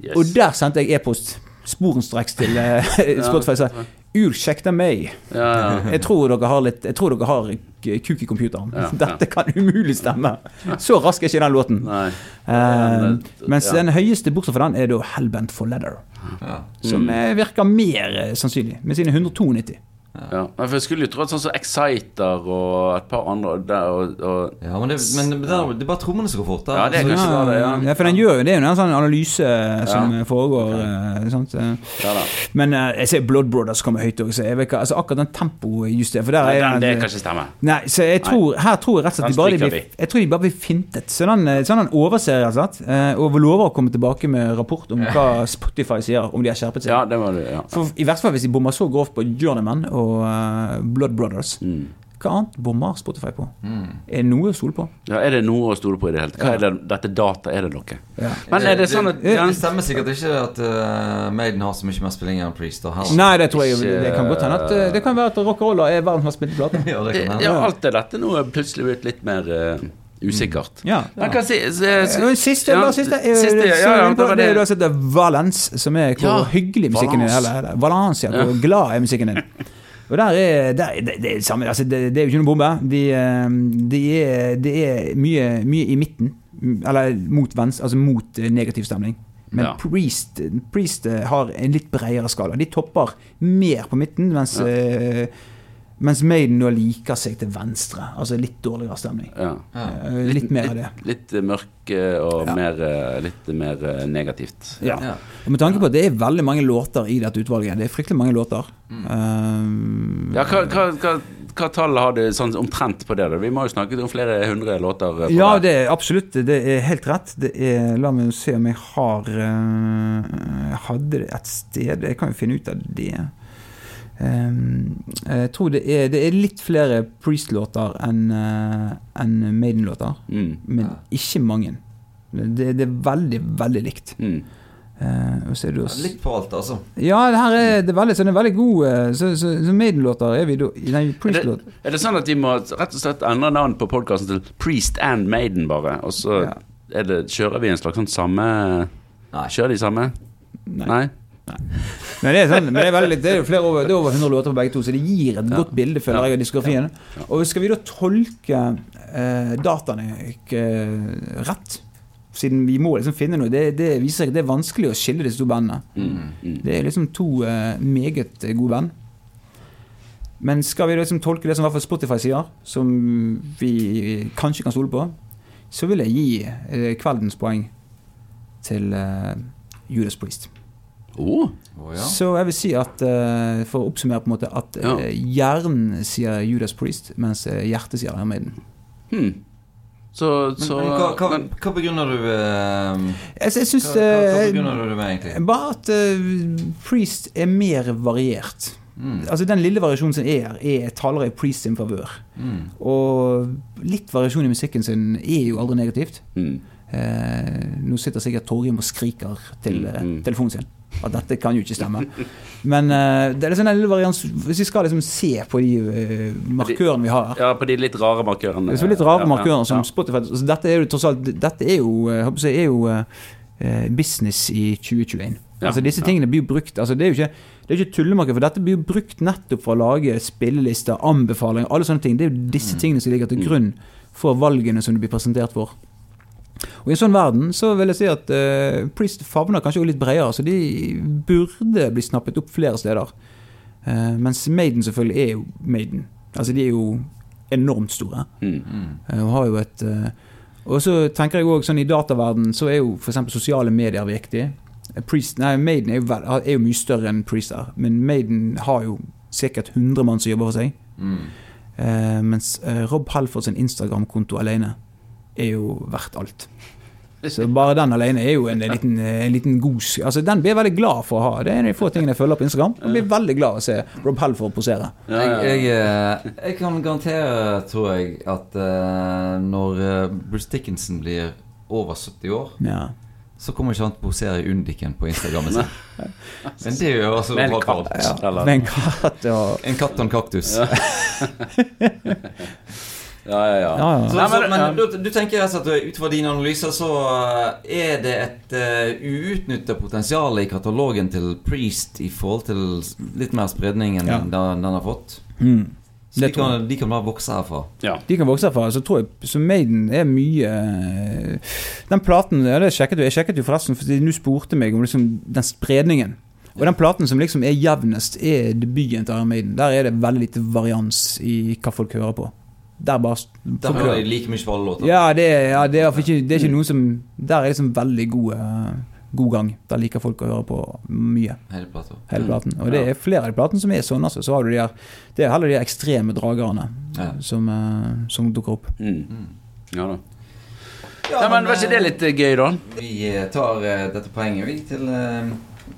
Yes. Og der sendte jeg e-post sporenstreks til uh, Spotify. og sa meg. ja, ja. Jeg tror dere har litt Jeg tror dere har kuk i computeren. Ja, ja. Dette kan umulig stemme. Så rask er ikke den låten. Nei. Eh, mens Ja. den høyeste bortsett fra den er da Hellbent for Leather. Ja. Som mm. virker mer eh, sannsynlig, med sine 192. Ja. ja. For jeg skulle jo tro at sånn som Exciter og et par andre der, og, og Ja, men det, men det, er- det er bare trommene som går fort. da. Ja, det er kanskje kanskje det, ja. ja, for den gjør jo det. er jo en sånn analyse som Ja. foregår. sant? eh. Ja da. Men uh, jeg ser Blood Brothers kommer høyt òg, så jeg vet ikke, altså akkurat den tempojusteringen For der er den, det kan ikke stemme. Nei, så jeg tror, her tror jeg rett og slett de bare blir, jeg tror de bare blir fintet. Så den, eh, sånn den overser rett og slett. Og lover å komme tilbake med rapport om hva Spotify sier, om de har skjerpet seg. Ja, det var det. Ja. For I hvert fall hvis de bommer så grovt på Journeyman og eh, Blood Brothers. Mm. Hva annet bommer Spotify på? Mm. Er det noe å stole på? ja, Er det noe å stole på i det hele tatt? Hva er det, dette data, er det noe? Ja. Men er det sånn at det, ja, det stemmer sikkert ikke at uh, Maiden har så mye mer spilling enn Priest. Og. Nei, det tror jeg Ikke- Det kan godt hende at uh, Det kan være at rock'n'roll er verdens mest spilte plate. Ja, det det, kan hende. ja, alt er dette nå er plutselig blitt litt mer uh, usikkert. Ja. Men hva si, si, si, Siste, ja, siste, siste, ja, ja, det, det var det Du har sett Valence, som er hvor Ja, hyggelig musikken din er. Valence, ja, hvor glad er musikken din. Og der er, der, det, det, er samme, altså det, det er jo ikke noen bombe. De, eh, de er, det er mye, mye i midten. Eller mot venstre, altså mot eh, negativ stemning. Men Ja. Priest, Priest eh, har en litt bredere skala. De topper mer på midten, mens, eh, mens Maiden nå liker seg til venstre. Altså litt dårligere stemning. ja. Ja. Eh, Litt mer av det. Litt litt mørke og Ja. mer, eh, litt mer eh, negativt. Ja. Ja. Og med tanke på at det er veldig mange låter i dette utvalget. Det er fryktelig mange låter. Mm. Um, Ja, hva, hva, hva, hva tall har du sånn omtrent på det? da? Vi må jo snakke om flere hundre låter. på ja, det er absolutt. Det er helt rett. Det er, la meg se om jeg har uh, Jeg hadde det et sted. Jeg kan jo finne ut av det. Um, jeg tror det er, det er litt flere Priest-låter enn uh, enn Maiden-låter. Mm. Men Ja. ikke mange. Det, det er veldig, veldig likt. Mm. Eh, er det jo Litt på alt, altså. Ja, det her er, det er veldig, sånn, det er veldig god eh, Så, så, så Maiden-låter er vi da Nei, Er det, Priest-låt. er det sånn at de må rett og slett endre navn på podkasten til Priest and Maiden, bare? Og så Ja. er det, kjører vi en slags sånn samme Nei. Kjører de samme? Nei? Men det er sånn, men det er, veldig, det er flere over, det er over 100 låter på begge to, så det gir et godt bilde, føler jeg, av diskografien. Og skal vi da tolke eh, dataene eh, rett, siden vi må liksom finne noe, det, det viser at det er vanskelig å skille disse to bandene. Mm, mm. Det er liksom to eh, meget gode band. Men skal vi liksom tolke det som hvert Spotify sier, som vi kanskje kan stole på, så vil jeg gi eh, kveldens poeng til eh, Judas Priest. Oh, Oh, ja. Så jeg vil si at, uh, for å oppsummere på en måte, at Ja. uh, hjernen sier Judas Priest, mens eh, hjertet sier Hermeden hmm. Så, så men hva, hva, men, hva begrunner du uh, Jeg, jeg synes, hva, hva, begrunner du det med, egentlig? bare at Priest er mer variert. Mm. Altså Den lille variasjonen som er her, er taler i Priest sin favør. Mm. Og litt variasjon i musikken sin er jo aldri negativt. mm. Eh, nå sitter sikkert Torgrim og skriker til eh, Mm, mm. telefonen sin. At dette kan jo ikke stemme. Men uh, det er liksom en varians Hvis vi skal liksom se på de uh, markørene vi har her Ja, på de litt rare markørene. Det så litt rare Ja, ja, som ja. Spotify altså, Dette er jo tross alt Dette er jo, eh, jeg er jo uh, business i 2021. Ja, Altså Disse tingene blir jo brukt altså, Det er jo ikke, det er ikke tullemarked, for dette blir jo brukt nettopp for å lage spillelister, anbefalinger, alle sånne ting. Det er jo disse Mm. tingene som ligger til grunn for valgene som du blir presentert for. Og I en sånn verden så vil jeg si at uh, Priest favner kanskje litt bredere, så de burde bli snappet opp flere steder. Uh, mens Maiden selvfølgelig er jo Maiden. Altså De er jo enormt store. Mm. Eh, Og har jo et Og så tenker jeg også sånn i dataverden så er jo f.eks. sosiale medier viktig. Priest, nei, Maiden er jo, er jo mye større enn Priest er, men Maiden har jo sikkert 100 mann som jobber for seg. Mm. Mens Rob Halford sin Instagram-konto alene er jo verdt alt. Så bare den alene er jo en, liten, en liten god Altså Den blir jeg veldig glad for å ha. Det er en av de få tingene jeg følger på Instagram. Jeg blir veldig glad å se Rob Halford posere. Ja, ja, ja. Jeg, jeg, eh, jeg kan garantere, tror jeg, at eh, når eh, Bruce Dickinson blir over 70 år, Ja. så kommer ikke han til å posere i Undiken på Instagrammen sin. Men det gjør altså Med en katt. Ja, med en katt og En katt og en kaktus. Ja, ja, ja. Ja, ja. Så, så, men- du, du tenker altså at ut fra dine analyser så eh, er det et uh, uutnytta potensial i katalogen til Priest i forhold til litt mer spredning enn Ja. den, den har fått. Mm. Så de kan, de kan bare vokse herfra. ja. De kan vokse herfra. Så tror jeg Så Maiden er mye eh, Den platen ja, det sjekket du, Jeg sjekket jo forresten, for du spurte meg om liksom den spredningen. Og den platen som liksom er jevnest, er debuten til Iron Maiden. Der er det veldig lite varians i hva folk hører på. Der bare Der hører jeg like mye på alle låter. Ja, det, ja, det er ikke, det er ikke noe som Der er liksom veldig god, eh, god gang. Der liker folk å høre på mye. Hele plata. Hele Mm. platen. Og det er flere av platene som er sånn. Altså. Så har du de her, det er heller de ekstreme dragerne Ja. som, eh, som dukker opp. Mm. Mm. ja da. Ja, men var ikke det litt eh, gøy, da? Vi eh, tar uh, dette poenget vi til uh,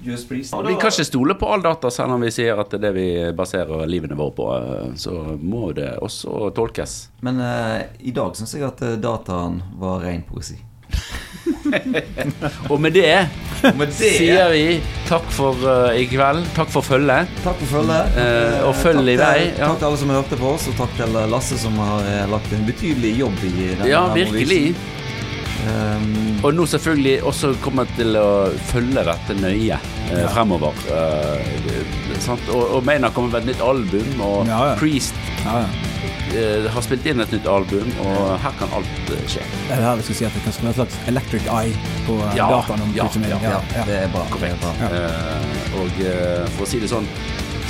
US Priest. Vi kan ikke stole på all data, selv om vi sier at det er det vi baserer livene våre på. eh, Så må det også tolkes. Men uh, i dag syns jeg at eh, dataen var ren poesi. Og med det Og med det sier vi takk for uh, i kveld. Takk for følget. Takk for følget. Uh, og følg i vei, ja. Takk til alle som hørte på oss, og takk til Lasse som har lagt en betydelig jobb i denne Ja, virkelig. analysen. Um, Og nå selvfølgelig også kommer jeg til å følge dette nøye eh, fremover. Eh, sant? Og, og Maina kommer med et nytt album, og Ja, ja. Priest Ja, ja. eh, har spilt inn et nytt album, og her kan alt eh, skje. Det er her vi skal si at det kan være et slags electric eye på eh, Ja, dataen. om ja, ja, ja, ja. det er bra. Det er bra. Ja. Eh, og for å si det sånn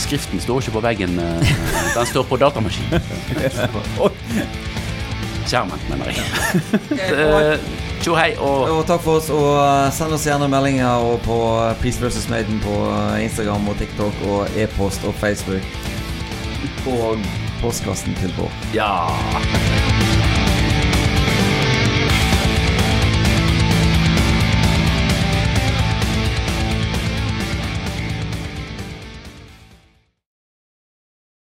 Skriften står ikke på veggen, den står på datamaskinen. Skjermen, mener jeg. Eh, Tjo hei og Og takk for oss, og eh, send oss gjerne meldinger og på Peace versus. Maiden på eh, Instagram og TikTok og e-post og Facebook. Og postkassen til Bård. ja.